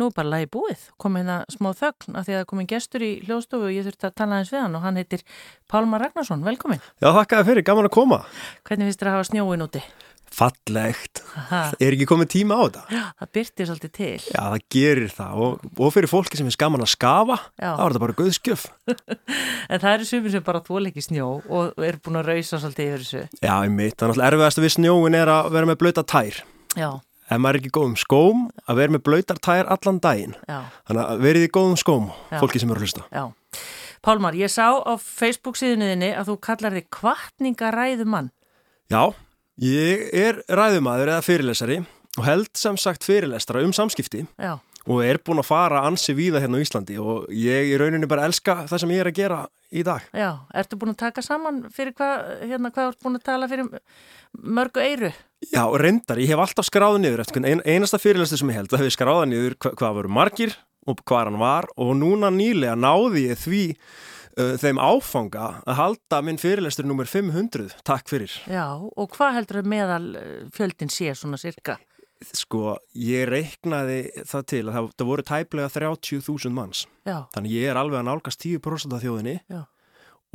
nú er bara lagi búið, kom hérna smá þögn að því að það komin gestur í hljóðstofu og ég þurfti að tala eins við hann og hann heitir Pálmar Ragnarsson, velkomin. Já, þakkaði fyrir, gaman að koma. Hvernig finnst þér að hafa snjóin úti? Fallegt. Það er ekki komið tíma á þetta. Já, það byrtir svolítið til. Já, það gerir það og, og fyrir fólki sem er skaman að skafa, Já. þá er þetta bara göðskjöf. en það eru sumir sem bara ekki snjó og er búin að rausa svolítið yfir þessu. Já, ef maður er ekki góðum skóm að vera með blöytar tær allan daginn Já. þannig að verið í góðum skóm Já. fólki sem eru að hlusta Já. Pálmar, ég sá á Facebook síðuninni að þú kallar þig kvartningaræðumann Já, ég er ræðumadur eða fyrirlesari og held sem sagt fyrirlestra um samskipti Já og er búin að fara ansi víða hérna á Íslandi og ég í rauninni bara elska það sem ég er að gera í dag. Já, ertu búin að taka saman fyrir hvað, hérna, hvað ert búin að tala fyrir mörgu eiru? Já, reyndar, ég hef alltaf skráðið niður eftir ein, einasta fyrirlæstu sem ég held, það hef ég skráðið niður hva, hvað voru margir og hvað hann var og núna nýlega náði ég því uh, þeim áfanga að halda minn fyrirlæstur nummer 500, takk fyrir. Já, og hvað heldur meðal uh, fjöldin sé svona cirka? Sko, ég reiknaði það til að það, það voru tæplega 30.000 manns. Já. Þannig ég er alveg að nálgast 10% af þjóðinni Já.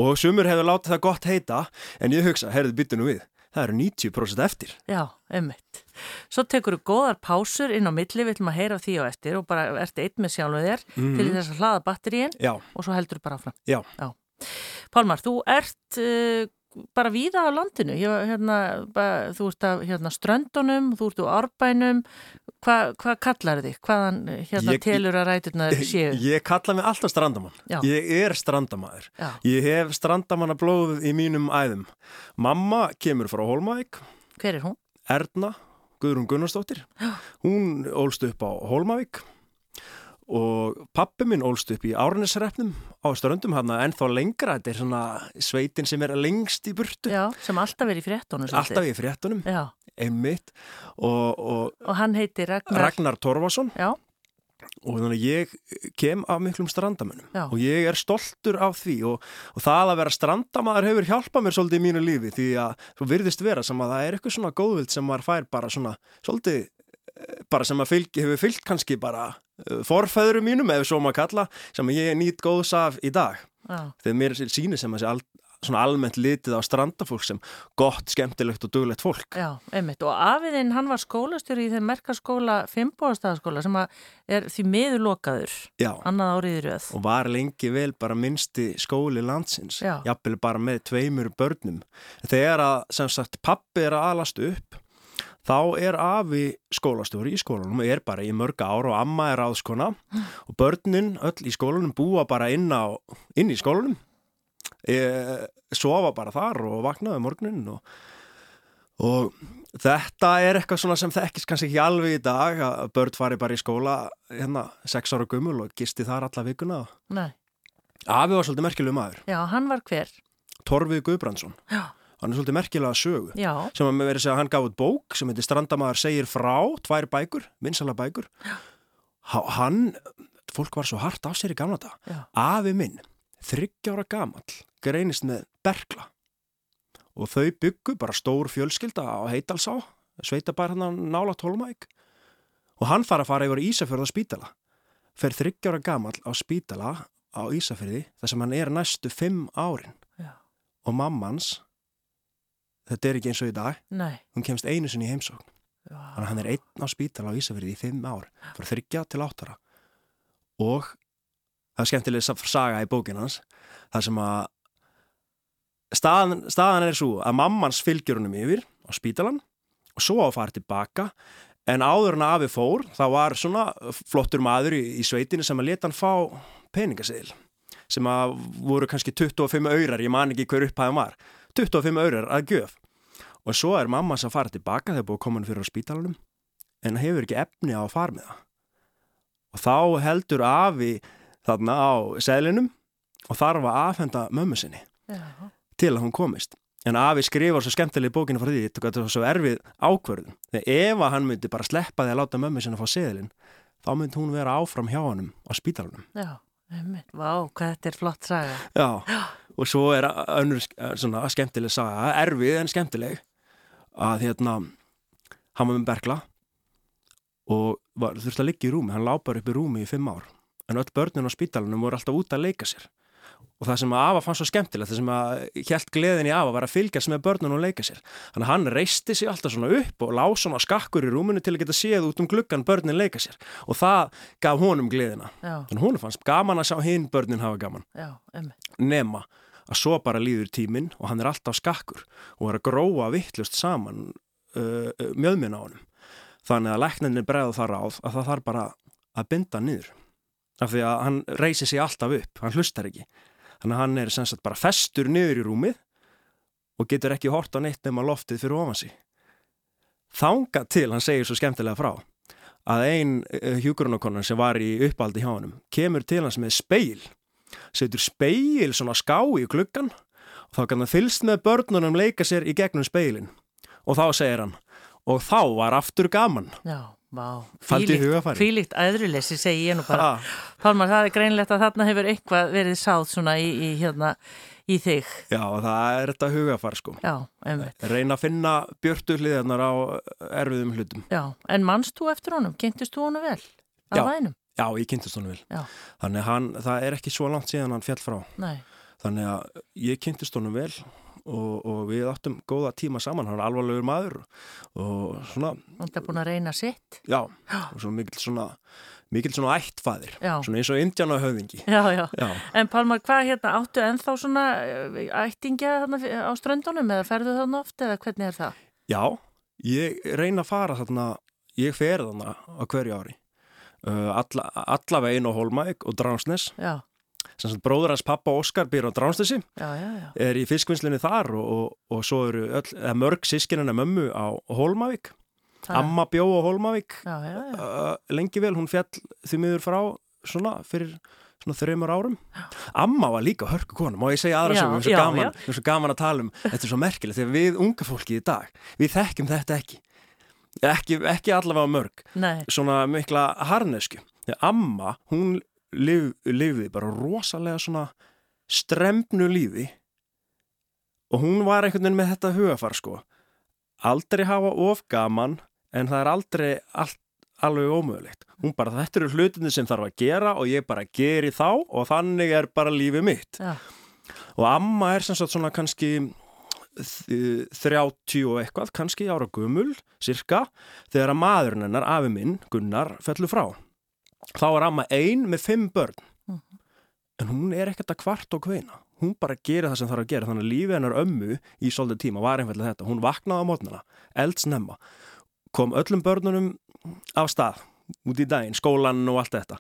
og sumur hefur látið það gott heita en ég hugsa, herðu byttinu við, það eru 90% eftir. Já, ummitt. Svo tekur þú góðar pásur inn á milli, við ætlum að heyra því á eftir og bara ertu eitt með sjálfuð þér mm. til þess að hlaða batterín og svo heldur þú bara áfram. Já. Já. Pálmar, þú ert... Uh, bara víða á landinu ég, hérna, bara, þú ert að hérna, ströndunum, þú ert úr árbænum hvað hva kallar þig? hvaðan hérna, ég, telur að ræturna séu? Ég, ég kalla mig alltaf strandamann Já. ég er strandamæður Já. ég hef strandamanna blóð í mínum æðum mamma kemur frá Holmavík hver er hún? Erna Guðrún Gunnarsdóttir hún ólst upp á Holmavík og pappi minn ólst upp í Árnesrefnum á ströndum hann ennþá lengra, þetta er svona sveitin sem er lengst í burtu. Já, sem alltaf er í fréttunum Alltaf er í fréttunum, einmitt. Og, og, og hann heiti Ragnar. Ragnar Torfason. Já. Og þannig að ég kem af miklum strandamennum og ég er stoltur af því. Og, og það að vera strandamæður hefur hjálpað mér svolítið í mínu lífi því að þú virðist vera sem að það er eitthvað svona góðvild sem maður fær bara svona svolítið eh, bara sem að fylg, hefur fylgt kannski bara forfæðurum mínum eða svo maður kalla sem ég nýtt góðs af í dag Já. þegar mér síni sem að sé svona almennt litið á strandafólk sem gott, skemmtilegt og duglegt fólk. Já, einmitt. Og afiðinn hann var skólastjóri í þeim merkaskóla Fimbóðastæðaskóla sem er því miðurlokaður annað áriðir öð. Og var lengi vel bara minnsti skóli landsins. Jafnvel bara með tveimur börnum. Þegar að, sem sagt, pappi er að alast upp þá er afi skólastjóri í skólanum og er bara í mörga ára og amma er aðskona og börnin öll í skólanum búa bara inn, á, inn í skólanum. Ég sofa bara þar og vaknaði um morgunin og, og þetta er eitthvað svona sem þekkist kannski ekki alveg í dag að börn fari bara í skóla hérna 6 ára gummul og gisti þar alla vikuna. Nei. Afi var svolítið merkjuleg maður. Já, hann var hver? Torfið Guðbrandsson. Já Hann er svolítið merkilega sögu. Já. sem að með verið segja að hann gaf út bók sem heitir Strandamæður segir frá, tvær bækur, vinsala bækur. Hann, fólk var svo hart af sér í gamla dag Afi minn, þryggjára gamall greinist með bergla og þau byggu bara stór fjölskylda á Heitalsá, sveitabær hann nála tólmæk og hann fara að fara yfir Ísafjörða spítala. Fer þryggjára gamall á spítala á Ísafjörði þar sem hann er næstu fimm árin. Já. og mammans þetta er ekki eins og í dag. Nei. hún kemst einu sinni í heimsókn. Þannig að hann er einn á spítala á Ísafjörði í fimm ár frá þryggja til áttara. Og það er skemmtileg saga í bókinans þar sem að staðan, staðan er svo að mammans fylgjur húnum yfir á spítalan og svo á að fara tilbaka. En áður að afi fór þá var svona flottur maður í, í sveitinu sem að leta hann fá peningaseil sem að voru kannski 25 aurar, ég man ekki hver upphæðum var. 25 aurar að gjöf og svo er mamma sem fara tilbaka þegar búið hann fyrir á spítalanum en hefur ekki efni á að fara með það og þá heldur afi þarna á seglinum og þarf að afhenda mömmu sinni Já til að hún komist. En Afi skrifar svo skemmtilega í bókinu frá því, þetta var svo erfið ákverðin. Þegar ef að hann myndi bara sleppa því að láta mömmu sinna fá seðilinn, þá myndi hún vera áfram hjá hann á spítalunum. Já, einmitt, vá, hvað þetta er flott saga. Já, og svo er önnur svona skemmtileg saga, erfið en skemmtileg, að hérna, hann var með bergla og var, þurfti að liggja í rúmi, hann lápar upp í rúmi í fimm ár. En öll börnin á spítalunum voru alltaf út að leika sér. Og það sem að Ava fannst svo skemmtilegt, það sem að helt gleðin í Ava var að fylgjast með börnun og leika sér. Þannig að hann reisti sér alltaf svona upp og lág svona skakkur í rúminu til að geta séð út um gluggan börnin leika sér. Og það gaf honum gleðina. Já. þannig að honum fannst gaman að sjá hinn börnin hafa gaman. Já, nema að svo bara líður tíminn og hann er alltaf skakkur og er að gróa vittlust saman uh, uh, mjöðminn á honum. Þannig að lækninni bregðu þar áð að það þarf bara að binda niður. Af því að hann reysir sig alltaf upp hann hlustar ekki. Þannig að hann er sem sagt bara festur niður í rúmið og getur ekki hort á neitt nema loftið fyrir ofan sig. Þanga til hann segir svo skemmtilega frá að ein uh, hjúkurunakonan sem var í uppaldi hjá hann kemur til hans með speil setur speil svona ská í klukkan og þá kann hann fylst með börnunum leika sér í gegnum speilin og þá segir hann og þá var aftur gaman Já, vá. Fýlikt æðruleysi segi ég nú bara. ha, Pálmar, það er greinlegt að þarna hefur eitthvað verið sáð svona í, í, hérna, í þig. Já, það er þetta hugafar sko Já, reyna að finna björtu hliðarnar á erfiðum hlutum Já, en mannst þú eftir honum? Kynntist þú honum vel? Já. Já, ég kynntist honum vel Já. þannig hann, það er ekki svo langt síðan hann fjall frá Nei. þannig að ég kynntist honum vel og, og við áttum góða tíma saman hann er alvarlegur maður og svona, Hann er búin að reyna sitt. já, og svona mikil svona mikil svona ættfæðir Já. svona eins og indjana höfðingi Já, já. Já, En Pálmar, hvað hérna, áttu ennþá svona eh, ættingja þarna á ströndunum eða ferðu þarna oft eða hvernig er það? já ég reyna að fara þarna ég fer þarna á hverju ári alla, allavegin á Holmæk og Dránsnes bróður hans pappa Óskar býr á Dránsnesi já, já, já. er í fiskvinnslinni þar og, og, og svo eru öll, eða mörg sískinina mömmu á Það- Amma bjó á já. uh, lengi vel, hún fjall því miður frá svona fyrir svona þreymur árum. Amma var líka hörku kona, má ég segja aðra sem við erum svo gaman að tala um þetta er svo merkilegt, þegar við unga fólki í dag við þekkjum þetta ekki ekki, ekki allavega mörg. Nei, svona mikla harnesku þegar amma, hún lif, lifði bara rosalega svona stremnu lífi og hún var einhvern veginn með þetta hugafar sko. Aldrei hafa of gaman en það er aldrei all, alveg ómögulegt. Hún bara þetta eru hlutinni sem þarf að gera og ég bara geri þá og þannig er bara lífið mitt. Já, og amma er sem sagt svona kannski 30 og eitthvað, kannski ára gumul, cirka, þegar að maðurinn hennar, afi minn, Gunnar, fellur frá. Þá er amma ein með fimm börn. En hún er ekkert að kvart og kveina. Hún bara gerir það sem þarf að gera. Þannig að lífið hennar ömmu í svolítið tíma var einfallega þetta. Hún vaknaði á mótnana, eldsnemma, kom öllum börnunum af stað út í daginn, skólan og allt þetta.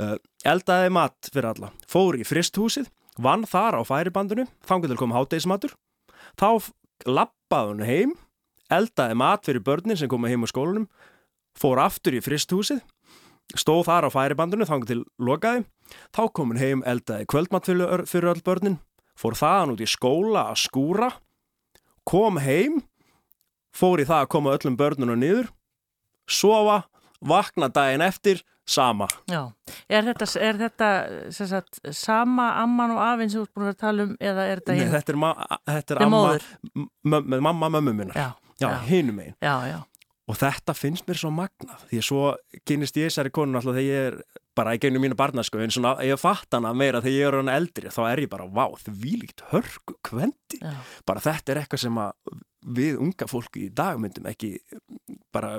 Uh, eldaði mat fyrir alla. Fór í fristhúsið, vann þar á færibandinu, þangur til kom hátegismatur. Þá lappaði hún heim, eldaði mat fyrir börnin sem komu heim á skólanum, fór aftur í fristhúsið, stóð þar á færibandinu, þangur til lokaði. Þá kom hún heim, eldaði kvöldmat fyrir, fyrir öll börnin, fór þaðan út í skóla að skúra, kom heim, fór í það að koma öllum börnunum niður, sofa, vakna daginn eftir, sama. já. Er þetta, er þetta sagt, sama amman og afinn sem þú ert búin að tala um eða er þetta Nei, hinn? þetta er, ma þetta er amma, mamma mömmu minnar. Já, Já, já. hinum einn. já, já. Og þetta finnst mér svo magnað, því að svo kynist ég þessari konun alltaf þegar ég er bara í gegnum mínu barnasku, en svona ég fatt hana meira þegar ég er hann eldri, þá er ég bara, vá, því líkt hörku kvendi. já. Bara þetta er eitthvað sem að við unga fólki í dag myndum ekki, bara,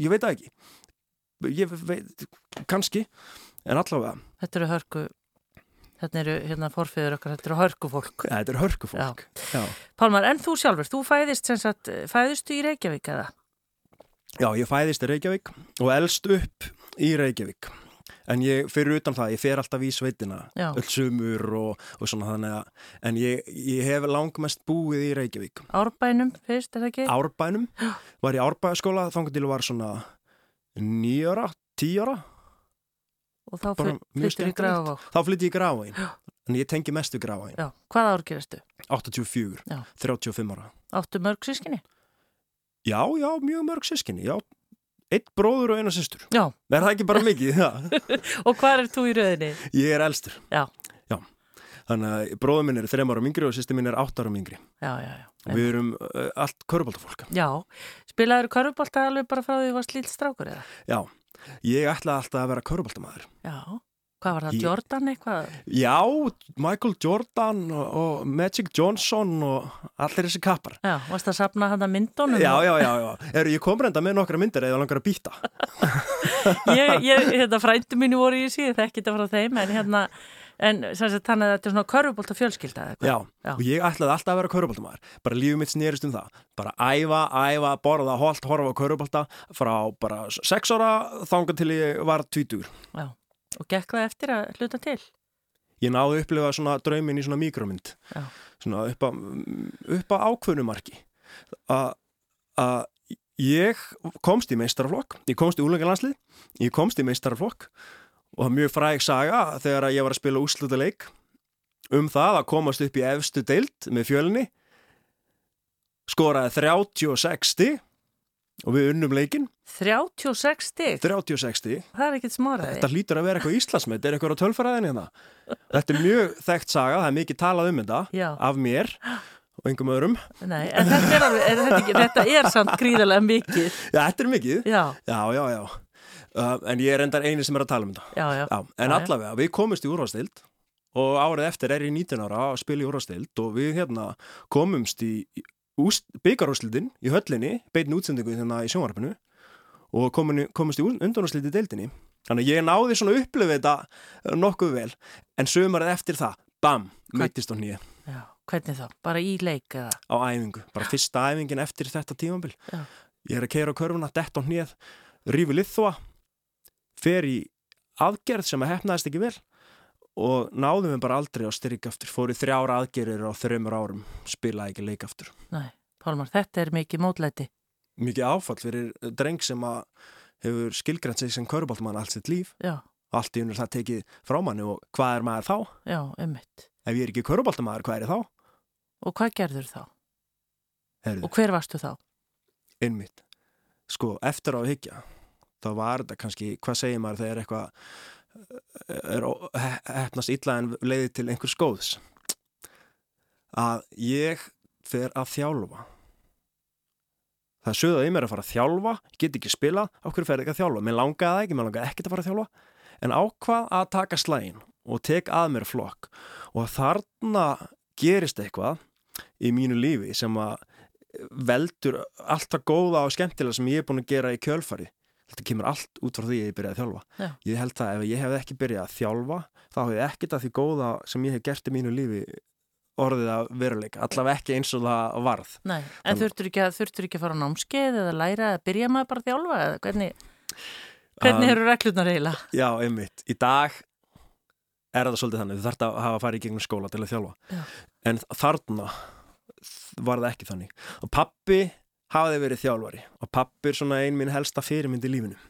ég veit það ekki. Ég veit, kannski, en allavega, Þetta eru hörku, þetta eru hérna forfiður okkar, þetta eru hörku fólk. þetta er hörku fólk. Já. Pálmar, en þú sjálfur, þú fæðist sem sagt, fæðistu í Reykjavík eða? Já, ég fæðist í Reykjavík og elst upp í Reykjavík. En ég, fyrir utan það, ég fer alltaf í sveitina, Já. öll sumur og, og svona þannig að, en ég, ég hef langmest búið í Reykjavík. Árbænum fyrst, er það ekki? Árbænum, var í árbæðaskóla, þannig til var svona nýjara, tíjara, Og þá mjög í. Grafavók. þá flytti ég gráin. En ég tengi mest við. Já, hvað ár gerastu? 84, Já. 35 ára. Áttu mörg sískinni? Já, já, mjög mörg sískinni, já. Eitt bróður og eina. Er það ekki bara mikið? Og hvað er þú í rauðinni? Ég er elstur. Já. Þannig að bróðum minn er þrem ára mingri og sýsti minn er átt ára mingri Já, já, já. og við erum uh, allt körubóltafólk Já, spilaður körubólta alveg bara frá því þú varst lítið strákur eða? Já, ég ætla alltaf að vera körubóltamæður Já, hvað var það, Ég- Jordan eitthvað? Já, Michael Jordan og, og Magic Johnson og allir þessi kappar Já, varst að sapna hann að myndunum? Já, já, já, já. Eru, ég kom reynda með nokkra myndir eða langar að býta Ég, ég, hérna, frændu mínu voru í þetta frá þeim, en sagt, þannig að þetta er svona körubólta fjölskylda? Já, Já. og ég ætlaði alltaf að vera körubóltamæður bara lífið mitt snerist um það. Bara æfa, æfa, borða, holt, horfa á körubólta frá bara sex ára þanga til ég var tvítur Já, og gekk það eftir að hluta til? Ég náði að upplifa svona drauminn í svona mikromynd Já. svona upp að, ákvönumarki að ég komst í meistaraflokk. Ég komst í úlengalandslið, ég komst í meistaraflokk og það er mjög fræg saga þegar ég var að spila úsluta leik um það að komast upp í efstu deild með fjölni skoraði 36 stig og við unnum leikin 36 stig, 36 stig það er ekkert smáraði. Þetta hlýtur að vera eitthvað Íslandsmið, er eitthvað á tölfræðinni hérna. Þetta er mjög þekkt saga, það er mikið talað um þetta Já. af mér og einhverjum öðrum. Nei, þetta er, er, þetta, ekki, þetta er samt gríðarlega mikið. Já, þetta er mikið. Já, Já, já, já. Uh, en ég er endar eini sem er að tala um þetta. já, já. Já, en allavega, við komumst í úrvastild og árið eftir er ég 19 ára að spila í úrvastild og við hérna komumst í byggarúslildin í höllinni, beitin útsendingu hérna í sjónvarpinu og komumst í undanúslið í deildinni. Þannig ég náði svona upplifa þetta nokkuð vel, en sömarið eftir það, bam, meittist á nýja. Hvernig þá? Bara í leik eða? á æfingu, bara fyrsta æfingin eftir þetta tímambil. Já. Ég er að keira á körfuna, dett á hnið, rífi liðþóa, fer í aðgerð sem að hefnaðist ekki vel og náðum við bara aldrei á styrk aftur. Fór í þrjára aðgerðir á þreymur árum, spilaði ekki leik aftur. Nei, Pálmar, þetta er mikið mótlæti. Mikið áfall fyrir dreng sem að hefur skilgrænt sig sem köruboltmann allt sitt líf. Já, Allt í unnur það tekið frá manni og hvað er maður þá? já, ummitt. Ef ég er ekki köruboltamaður, hvað er ég þá? Og hvað gerður þá? Herðu, Og hver varstu þá? einmitt. Sko, eftir á að hyggja, þá var þetta kannski, hvað segir maður þegar eitthvað he- hefnast illa en leiði til einhvers góðs? Að ég fer að þjálfa. Það sögðaði í mér að fara að þjálfa, ég get ekki spila, hverju fer ekki að þjálfa? Mér langaði ekki, mér langaði ekkert að fara að þjálfa, en ákvað að taka slægin og tek að mér flokk og þarna gerist eitthvað í mínu lífi sem að veldur allt það góða og skemmtilega sem ég er búin að gera í kjölfari þetta kemur allt út frá því að ég byrjaði að þjálfa Já. ég held að ef ég hef ekki byrjað að þjálfa þá hef ég ekkert að því góða sem ég hef gert í mínu lífi orðið að veruleika, allavega ekki eins og það varð Nei, en þurftur ekki, að- ekki að fara á námskeið eða læra eða byrja maður bara að þjálfa eða hvernig, hvernig Um, eru reglurnar eiginlega? Já, einmitt, í dag er það svolítið þannig, þú þarft að hafa að fara í gegnum skóla til að þjálfa Já. en þarna var það ekki þannig og pappi hafði verið þjálfari og pappi er svona ein minn helsta fyrirmynd í lífinu.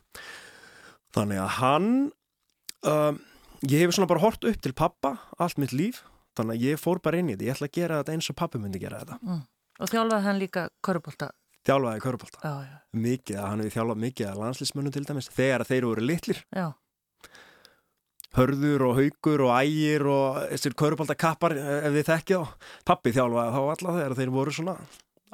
Þannig að hann um, ég hef svona bara hort upp til pappa allt mitt líf þannig að ég fór bara inn í þetta, ég ætla að gera þetta eins og pappi myndi gera þetta. Mm. Og þjálfaði hann líka körubólta? þjálfaði já, mikið að hann hefði þjálfað mikið að landslýsmönnum til dæmis, þegar þeir voru litlir. Já, hörður og haugur og ægir og þessir körbólta kappar ef þið þekkið á pappi þjálfaði þá alla þegar þeir voru svona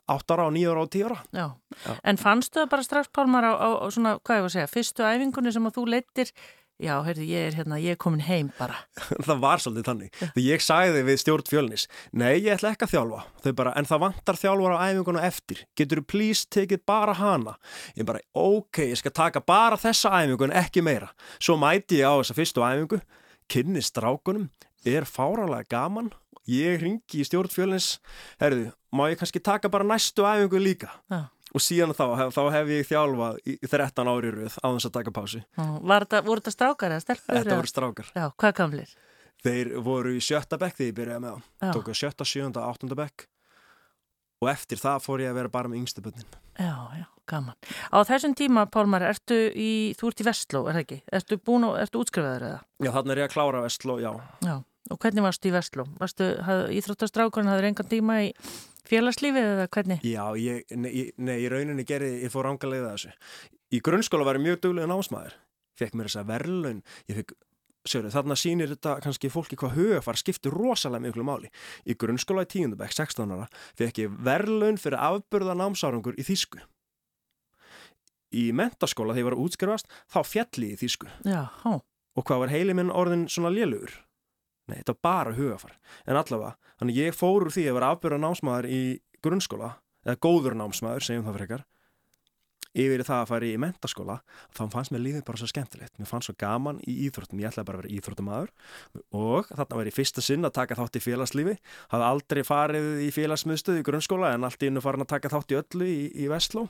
8 ára og 9 ára og 10 ára. Já. Já. En fannstu það bara strax Pálmar á, á, á svona, hvað ég var að segja, fyrstu æfingunni sem að þú leittir, já, heyrðu, ég er hérna, ég er komin heim bara. það var svolítið þannig. Því ég sagði við stjórn fjölnis nei ég ætla ekki að þjálfa. Þau bara, en það vantar þjálfar á æfinguna eftir. Getur þú please tekið bara hana? Ég bara ok ég skal taka bara þessa æfingu en ekki meira. Svo mæti ég á þessa fyrstu æfingu. Kynni strákunum er fáralega gaman ég ringi í stjórn fjölnis herðu má ég kannski taka bara næstu æfingu líka Já. og síðan þá, hef, þá hef ég þjálfað í 13 ári röð á þess að taka pási þetta, voru þetta strákar eða stelpur? þetta voru strákar Já, hvað gamlir? Þeir voru í sjötta bekk þegar ég byrjaði með það. Tóku sjötta, sjöunda, áttunda bekk og eftir það fór ég að vera bara með yngstu bönnin. Já, já, gaman. Á þessum tíma, Pálmar, ertu í, þú ert í Vestló, er það ekki? Ertu ertu útskrifaður eða? Já, þannig er ég að klára Vestló, já. Já, og hvernig varstu í Vestló? Íþróttastrákurinn, hafður engan tíma í félagslífið eða hvernig? Já, ég, nei, nei, í rauninni gerði, ég fór ángalega þessu. Í grunnskóla var ég mjög duglega námsmaður. Fekk mér þess að verðlaun, ég fekk sjöru, þarna sýnir þetta kannski fólki hvað hugafar skiptir rosalega miklu máli. Í grunnskóla í tíundabæk, 16 ára, fekk ég verðlun fyrir afbörða námsárangur í Þísku. Í mentaskóla, þegar ég var útskrifast, þá fjalli í Þísku. Já, hó. Og hvað var heili minn orðin svona lélugur? Nei, þetta var bara hugafar. En allavega, þannig ég fór úr því að vera afbörða námsmaður í grunnskóla, eða góður námsmaður, segjum það fyrir ykkar, yfir það að fara í mentaskóla þá fannst mér lífið bara svo skemmtilegt. Mér fannst svo gaman í íþróttum, ég ætlaði bara að vera íþróttumæður og þarna var ég fyrsta sinn að taka þátt í félagslífi. Hafði aldrei farið í félagsmiðstöðu í grunnskóla en allt í innu farin að taka þátt í öllu í, í Vestló.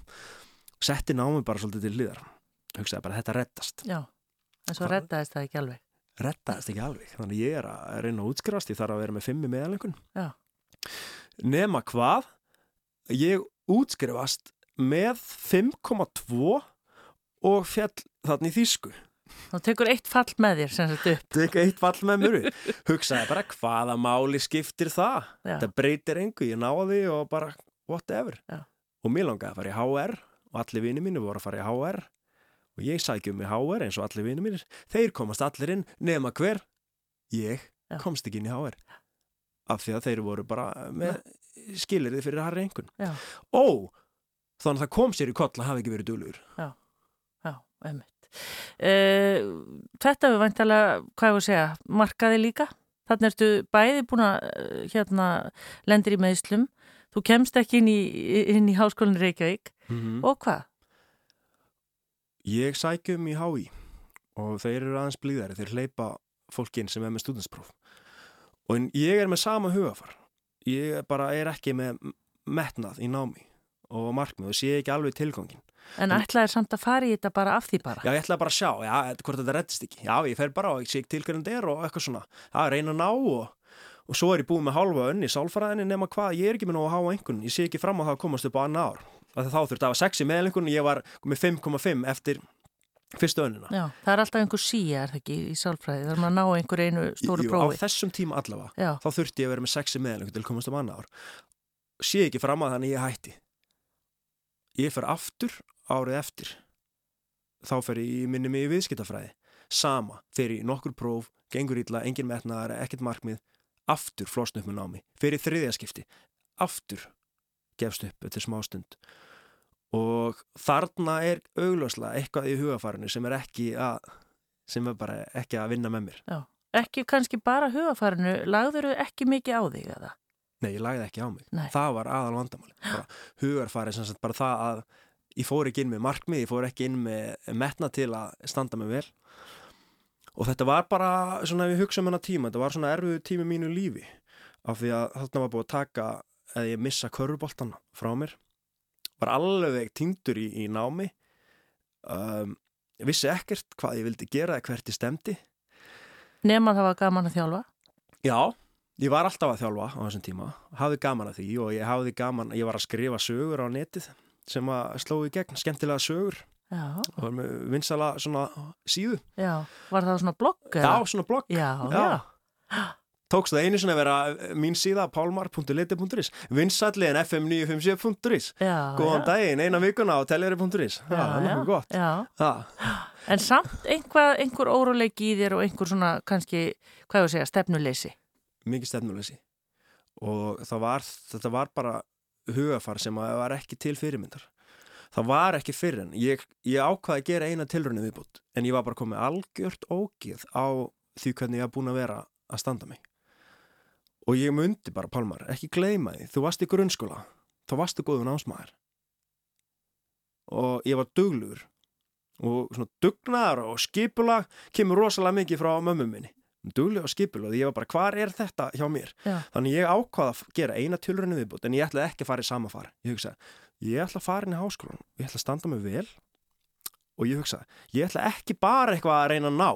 Setti námi bara svolítið til liðar hugsaði bara þetta reddast. Já, en svo reddaðist það ekki alveg Reddaðist ekki alveg, þannig ég er að reyna að útskrifast, ég þarf að vera með fimmi meðalengun Nema hvað ég útskrifast með 5,2 og fjall þarna í Þísku. Þá tekur eitt fall með þér sem þetta upp. Tekur eitt fall með upp. Hugsaði bara hvaða máli skiptir það. Já. Það breytir engu, ég náði og bara whatever. Já. Og mér langaði að fara í HR og allir vini mínu voru að fara í HR og ég sækjum í HR eins og allir vini mínir. Þeir komast allir inn nema hver. Ég Já. komst ekki inn í HR. Af því að þeir voru bara með skilirði fyrir harri engun. Og þannig að það kom sér í koll að hafa ekki verið dölur Já, já, einmitt uh, Þetta við vantilega, hvað ég voru að segja markaði líka, þannig ertu bæði búin að eh, hérna lendir í meðslum, þú kemst ekki inn í, inn í háskólinn Reykjavík mm -hmm. og hvað? Ég sækjum í HÍ og þeir eru aðeins blíðari, þeir hleypa fólkin sem er með stúdinspróf og ég er með sama hugafar ég bara er ekki með metnað í námi og markmið og sé ekki alveg tilgangin. En ætlaði samt að fara í þetta bara af því bara? Já, ég ætlaði bara að sjá, já, hvort þetta reddist ekki. Já, ég fer bara og ég sé ekki til hvernig þetta er og eitthvað svona. Já, reyna að ná og, og svo er ég búið með halva önni í sálfræðinni nema hvað, ég er ekki með nógu að háa einhvern. Ég sé ekki fram á það að komast upp á annar ár. Það þá þurfti að hafa 6 í meðlengun og ég var með 5,5 eftir fyrstu önina. Já, það er alltaf einhver síja, er það ekki, í sálfræði, þarf maður að ná einhver einu stóru Jú, prófi. Á þessum tíma allavega, Já. þá þurfti ég að vera með 6 í meðlengun til að komast um annar ár. Sé ekki fram að þannig ég hætti. Ég fer aftur árið eftir. Þá fer ég minni mig í viðskiptafræði. Sama, fer ég nokkur próf, gengur ítla, engin metnaðar, ekkert markmið. Aftur með námi. Ég þriðjaskipti. Aftur gefst upp eftir smá stund. Og þarna er augljóslega eitthvað í hugafarinu sem er ekki að, sem er bara ekki að vinna með mér. Já, ekki kannski bara hugafarinu, lagður þau ekki mikið á þig eða? Nei, ég lagði ekki á mig. Nei. Það var aðal vandamáli. Hugarfarið sem sagt bara það að ég fór ekki inn með markmið, ég fór ekki inn með metna til að standa mig vel. Og þetta var bara svona ef ég hugsa um hennar tíma, þetta var svona erfiðu tími mínu lífi. Af því að þarna var búið að taka, eða ég missa körfuboltan frá mér. Var alveg týndur í, í námi. Um, ég vissi ekkert hvað ég vildi gera eða hvert ég stemdi. Nefn að það var gaman að þjálfa? Já. Ég var alltaf að þjálfa á þessum tíma, hafði gaman að því og ég hafði gaman, ég var að skrifa sögur á netið sem að sló í gegn, skemmtilega sögur Já. og var með vinsala svona síðu. Já, var það svona blogg? Já, svona blogg. Já, já. Tókst það einu svona að vera mín síða pálmar.liti.is vinsalli en fm957.is Góðan já. daginn, eina vikuna á teljari.is Já, það er nokkuð gott. Já. En samt einhver, einhver óruleiki í þér og einhver svona kannski, hvað ég að segja, stefnuleysi? mikið stefnuleysi og var, þetta var bara hugafar sem var ekki til fyrirmyndar það var ekki fyrir en ég, ég ákvaði að gera eina tilröndi viðbútt en ég var bara komið algjört ógið á því hvernig ég haf búin að vera að standa mig og ég myndi bara Pálmar, ekki gleyma því þú varst í grunnskóla, þá varstu góðun ásmaður og ég var duglur og svona dugnar og skipulag kemur rosalega mikið frá mömmu minni duglega og skipil og ég var bara, hvað er þetta hjá mér? Já. Þannig ég ákvaða að gera eina tjölurinu viðbútt en ég ætlaði ekki að fara í sama far. Ég hugsaði, ég ætla að fara inn í háskólan, ég ætla að standa mig vel og ég hugsaði, ég ætla ekki bara eitthvað að reyna að ná.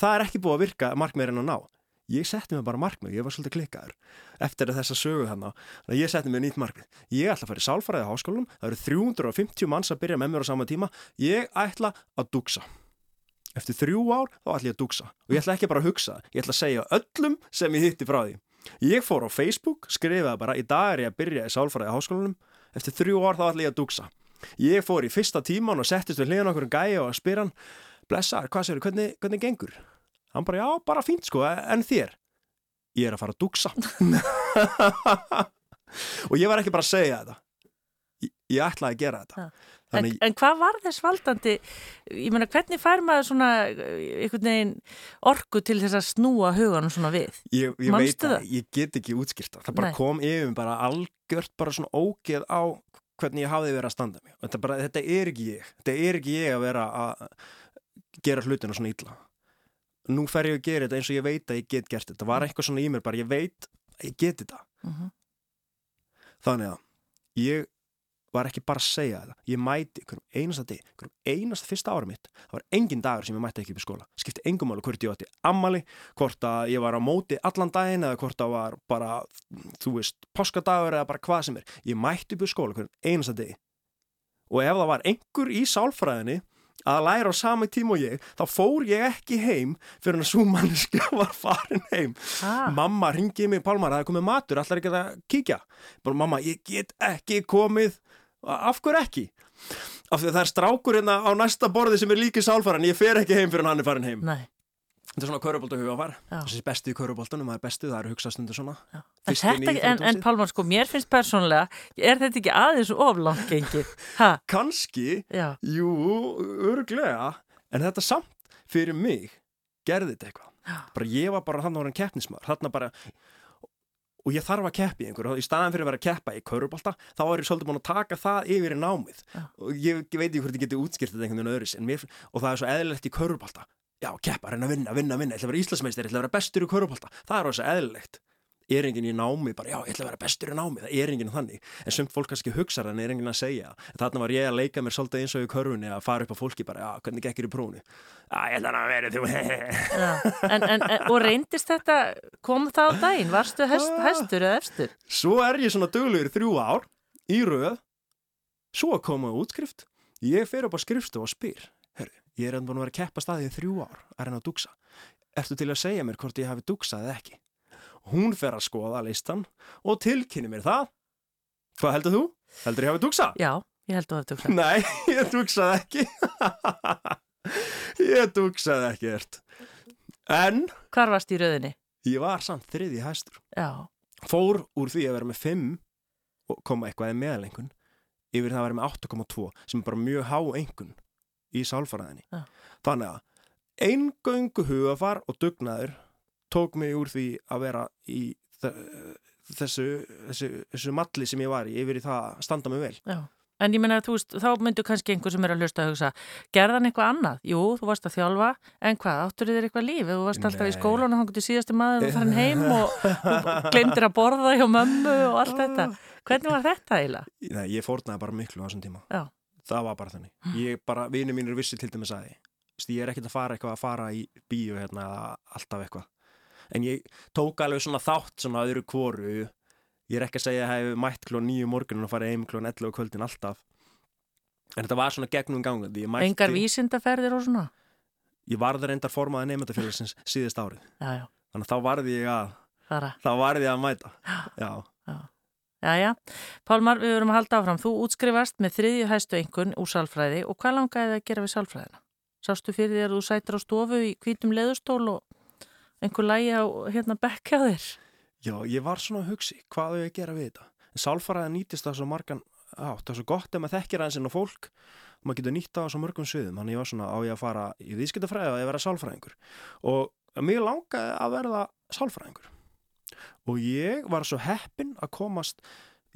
Það er ekki búið að virka markmið reyna að ná. Ég setti mig bara markmið, ég var svolítið klikkaður eftir þess að sögu þannig að ég setti mig nýtt markmið. Ég ætla að fara í sálfræði á háskólanum, það eru 350 manns að byrja með mér á sama tíma. Ég ætla að dugsa eftir þrjú ár þá ætla ég að dugsa og ég ætla ekki bara að hugsa, ég ætla að segja öllum sem ég hitti frá því. Ég fór á Facebook, skrifaði bara í dag er ég að byrja í sálfræði á háskólanum, eftir þrjú ár þá ætla ég að dugsa. Ég fór í fyrsta tíman og settist við hliðan okkur um gæja og spyr hann, blessaður, hvað séu, hvernig, hvernig gengur? Hann bara, já, bara fínt sko, en þér? Ég er að fara að duksa og ég var ekki bara að segja þetta. Ég, ég ætlaði að gera þetta. En, en hvað var þess valdandi? Ég meina hvernig fær maður svona einhvern veginn orku til þess að snúa huganum svona við? Ég, ég veit að ég get ekki útskýrta það. Bara Nei. kom yfir bara algjört bara svona ógeð á hvernig ég hafði verið að standa mig. Þetta, bara, þetta er ekki ég. Þetta er ekki ég að vera að gera hlutinu svona ítla nú fer ég að gera þetta eins og ég veit að ég get gert þetta. Var eitthvað svona í mér bara ég veit að ég get þetta. Uh mhm. -huh. þannig að ég var ekki bara að segja þetta. Ég mæti einasta dag einasta fyrsta ára mitt það var engin dagur sem ég mætti ekki upp í skóla. Skipti engum áli hvort ég átti ammali hvort að ég var á móti allan daginn eða hvort það var bara þú veist, páskadagur eða bara hvað sem er. Ég mætti upp í skóla einasta dag og ef það var einhver í sálfræðinni að læra á sami tíma og ég þá fór ég ekki heim fyrir að svo manniska var farin heim. Ah. mamma ringiði mig Pálmar, það er komið matur, allar ekki að kíkja? Bara mamma, ég get ekki komið. Af hverju ekki? Af því að það er strákur hérna á næsta borði sem er líkið sálfaran, ég fer ekki heim fyrir hann er farin heim. Nei Þetta er svona kaurubólta hugafar, þessi bestu í kaurubóltanum, það er bestu, það eru hugsastundu svona. En, þetta, en, en Pálmar, sko, mér finnst persónulega, er þetta ekki aðeins oflangt gengið? Kanski, Já. jú, örglega, en þetta samt fyrir mig gerði þetta eitthvað. Ég var bara hann á hann keppnismar, hann bara, og ég þarf að keppi einhverju, í staðan fyrir að vera að keppa í kaurubólta, þá er ég svolítið búin að taka það yfir í námið. Já. Og ég, ég veit ekki hvort ég geti útskýrt þetta einhvern veginn öðris, mér, og það er svo eðlilegt í kaurubólta já, keppa, reyna að vinna, vinna, vinna, ég ætla að vera íslasmeistir, ég ætla að vera bestur í körupólta, það er ósað eðlilegt. Er enginn í námi bara, já, ég ætla að vera bestur í námi, það er enginn þannig. En sumt fólk kannski hugsa þannig, er enginn að segja. Þarna var ég að leika mér svolítið eins og í körfunni að fara upp á fólki bara, já, hvernig gekkir í próni? Já, ég ætla að vera þú. en, en, og reyndist þetta, kom það á daginn? Varstu hest, ah. hestur eða efstur? Svo er ég svona döglegur þrjú ár í rauð, svo komaðu útskrift, ég fer upp á skrifstu og spyr Ég er enn búin að vera að keppa staðið í þrjú ár að reyna að dugsa. Ertu til að segja mér hvort ég hafi dugsað eða ekki? Hún fer að skoða listan og tilkynni mér það. Hvað heldur þú? Heldur ég hafi dugsað? Já, ég heldur að dugsað. Nei, ég dugsaði ekki. ég dugsaði ekki ert. En... Hvar varst í rauðinni? Ég var samt þriði hæstur. Já. Fór úr því að vera með 5 og koma eitthvað í meðalengun yfir það að vera með 8,2 sem er bara mjög há engun í sálfræðinni. Ja. Þannig að eingöngu hugafar og dugnaður tók mig úr því að vera í þessu, þessu, þessu malli sem ég var í yfir í það að standa mig vel. Já. En ég menna að þú veist, þá myndu kannski einhver sem er að hlusta að hugsa, gerðan eitthvað annað? Jú, þú varst að þjálfa, en hvað, áttur þér eitthvað líf? Þú varst alltaf Nei. í skólan og hann gotið síðasti maður og þann heim og, og glemdir að borða hjá mömmu og allt þetta. Hvernig var þetta eiginlega? Nei, ég fórnaði bara miklu á þessum tíma. Já það var bara þannig hm. ég bara, vinið mín er vissi til dæmis að því ég er ekkert að fara eitthvað að fara í bíu hérna, alltaf eitthvað en ég tók alveg svona þátt svona öðru kvoru ég er ekki að segja að ég hef mætt klón nýju morgun og farið heim klón 11 kvöldin alltaf en þetta var svona gegnum gangandi mætti, Engar vísindaferðir og svona? Ég varði reyndar formaði nefndafélagsins síðust árið já, já. þannig að þá varði ég að Þara. þá varði ég að mæta já. Jæja, Pálmar, við verum að halda áfram. Þú útskrifast með þriðju hæstu einhvern úr sálfræði og hvað langaði það að gera við sálfræðina? Sástu fyrir því að þú sætir á stofu í kvítum leðustól og einhver lægi á hérna bekka þér? Já, ég var svona að hugsi, hvað er að gera við þetta? En sálfræði nýtist það svo margan átt, það er svo gott ef maður þekkir aðeins inn á fólk og maður getur nýtt á svo mörgum sviðum, þannig ég var svona á ég að fara í vískitafræði og ég var svo heppin að komast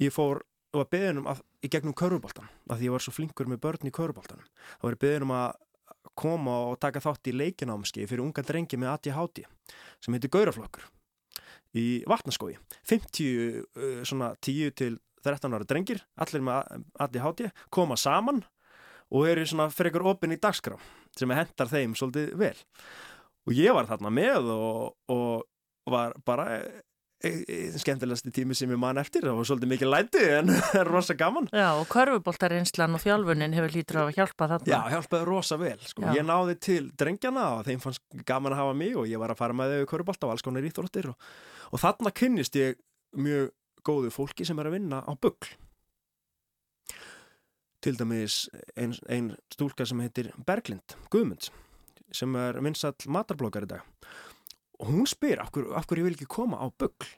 ég fór og var beðinum að, í gegnum köruboltan að því ég var svo flinkur með börn í köruboltanum þá var ég beðinum að koma og taka þátt í leikinámski fyrir unga drengi með ADHD sem heitir Gauraflokkur í vatnaskói 50, uh, svona 10 til 13 ára drengir, allir með ADHD koma saman og eru svona fyrir ykkur opinn í dagskrá sem hendar þeim svolítið vel. Og ég var þarna með og, og var bara skemmtilegasti tími sem ég man eftir. Það var svolítið mikið læti en rosa gaman. Já og körfuboltarinslan og þjálfunin hefur lítur á að hjálpa þarna. Já, hjálpaði rosa vel, sko, ég náði til drengjana og þeim fannst gaman að hafa mig og ég var að fara með þau körfubolta og alls konar íþróttir og, og þarna kynnist ég mjög góðu fólki sem er að vinna á bugl. Til dæmis einn ein stúlka sem heitir Berglind Guðmunds sem er vinsall matarblokar í dag og hún spyr af hverju hver ég vil ekki koma á byggl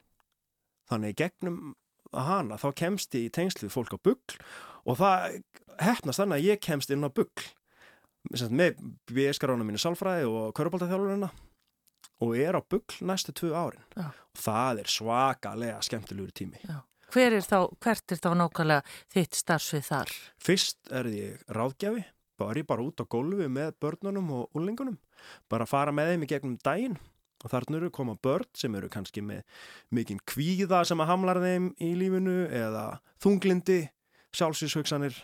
þannig gegnum hana þá kemst ég í tengslu við fólk á byggl og það hefnast þannig að ég kemst inn á byggl með BS-garána mínu sálfræði og körubaldaþjálfurina og er á byggl næstu tvö árin Já. og það er svakalega skemmtilegur tími Já. Hver er þá, hvert er þá nákvæmlega þitt starfsvið þar? Fyrst er ég ráðgjafi, bara ég bara út á gólfi með börnunum og úlingunum, bara fara með þeim í gegnum daginn og þarna eru koma börn sem eru kannski með mikinn kvíða sem að hamlar þeim í lífinu eða þunglindi, sjálfsvíshugsanir,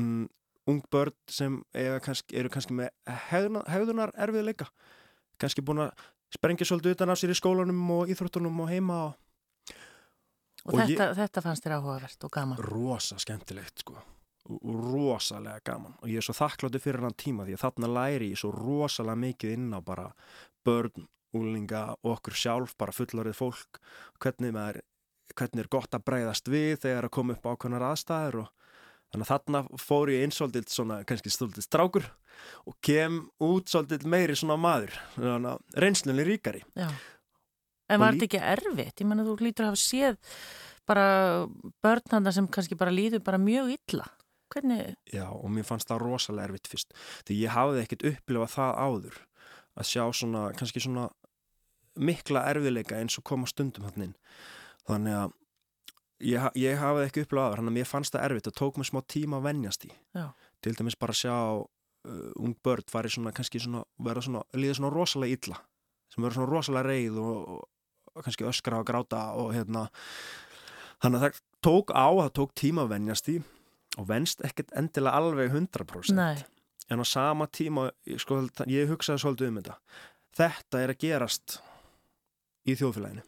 um, ung börn sem kannski, eru kannski með hegðunar erfiðleika, kannski búin að sprengja svolítið utan af sér í skólanum og íþróttunum og heima og Og, og þetta, ég, þetta fannst þér áhugavert og gaman? Rosa skemmtilegt sko, rosalega gaman. Og ég er svo þakkláttu fyrir hann tíma því að þarna læri ég svo rosalega mikið inn á bara börn, úlinga og okkur sjálf, bara fullorið fólk, hvernig, maður, hvernig er gott að breyðast við þegar að koma upp ákveðnar aðstæður og þannig að þarna fór ég eins svolítið svona, kannski svolítið strákur og kem út svolítið meiri svona maður, reynslunni ríkari. Já. En var þetta ekki erfitt? Ég menna þú lítur að hafa séð bara börnanda sem kannski bara líður bara mjög illa. Hvernig? Já og mér fannst það rosalega erfitt fyrst. Því ég hafði ekkert upplifað það áður að sjá svona, kannski svona mikla erfiðleika eins og koma stundum hann inn. Þannig að ég, ég hafði ekki áður, hann að mér fannst það erfitt og tók mér smá tíma að vennjast í. Já. Til dæmis bara að sjá uh, ung börn fari svona, kannski svona, svona, líða svona rosalega illa sem verður svona rosalega reið og, kannski öskra og gráta og hérna þannig að það tók á, það tók tíma að venjast í og venst ekkert endilega alveg 100% Nei. en á sama tíma sko, ég hugsaði svolítið um þetta þetta er að gerast í þjóðfélaginu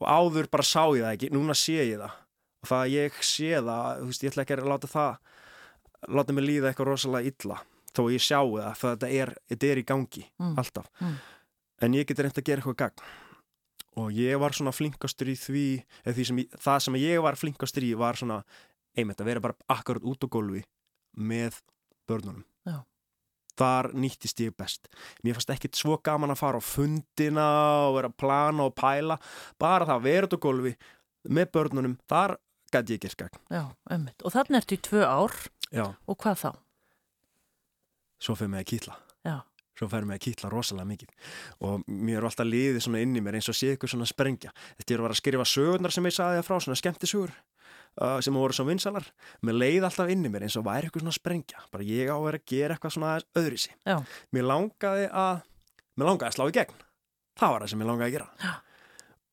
og áður bara sá ég það ekki, núna sé ég það og það að ég sé það veist, ég ætla ekki að láta það láta mig líða eitthvað rosalega illa þó ég sjáu það, það þetta er, þetta er í gangi mm. alltaf mm. en ég geti reynd að gera eitthvað gagn og ég var svona flinkastur í því, því sem ég, það sem ég var flinkastur í var svona einmitt að vera bara akkurat út á gólfi með börnunum. Þar nýttist ég best. Mér fannst ekkit svo gaman að fara á fundina og vera að plana og pæla bara það að vera út á gólfi með börnunum, þar gæti ég gert gang Já, einmitt, og þannig ertu í tvö ár. Já. og hvað þá? Svo fyrir mig að kýtla. Já. Svo fær mér að kýtla rosalega mikið. Og mér er alltaf liðið svona inn í mér eins og sé ykkur svona sprengja. Þetta er að vera að skrifa sögurnar sem ég saði það frá svona skemmtisögur uh, sem voru svona vinsalar mér leiði alltaf inn í mér eins og væri ykkur svona sprengja bara ég á að vera að gera eitthvað svona öðru sí mér langaði að mér langaði að slá í gegn það var það sem mér langaði að gera Já.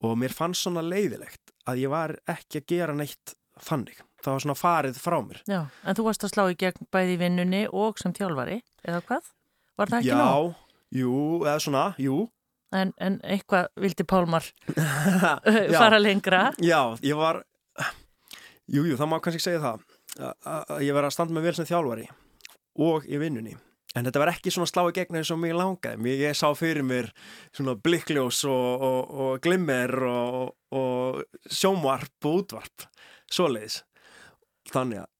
og mér fannst svona leiðilegt að ég var ekki að gera neitt þannig það var svona farið frá mér Já, en þú varst að slá í gegn bæði vinnunni og sem tjálfari, eða hvað? Var það ekki nóg? Já, jú, eða svona, jú. En, en eitthvað vildi Pálmar fara lengra? Já, ég var, jú, jú, það má kannski segja það, að ég var að standa með vel sem þjálfari og í vinnunni. En þetta var ekki svona slá í gegna eins og mig langaði. Mér, ég sá fyrir mér svona blikkljós og, og, og glimmer og, og sjómvarp og útvarp, svoleiðis. Þannig að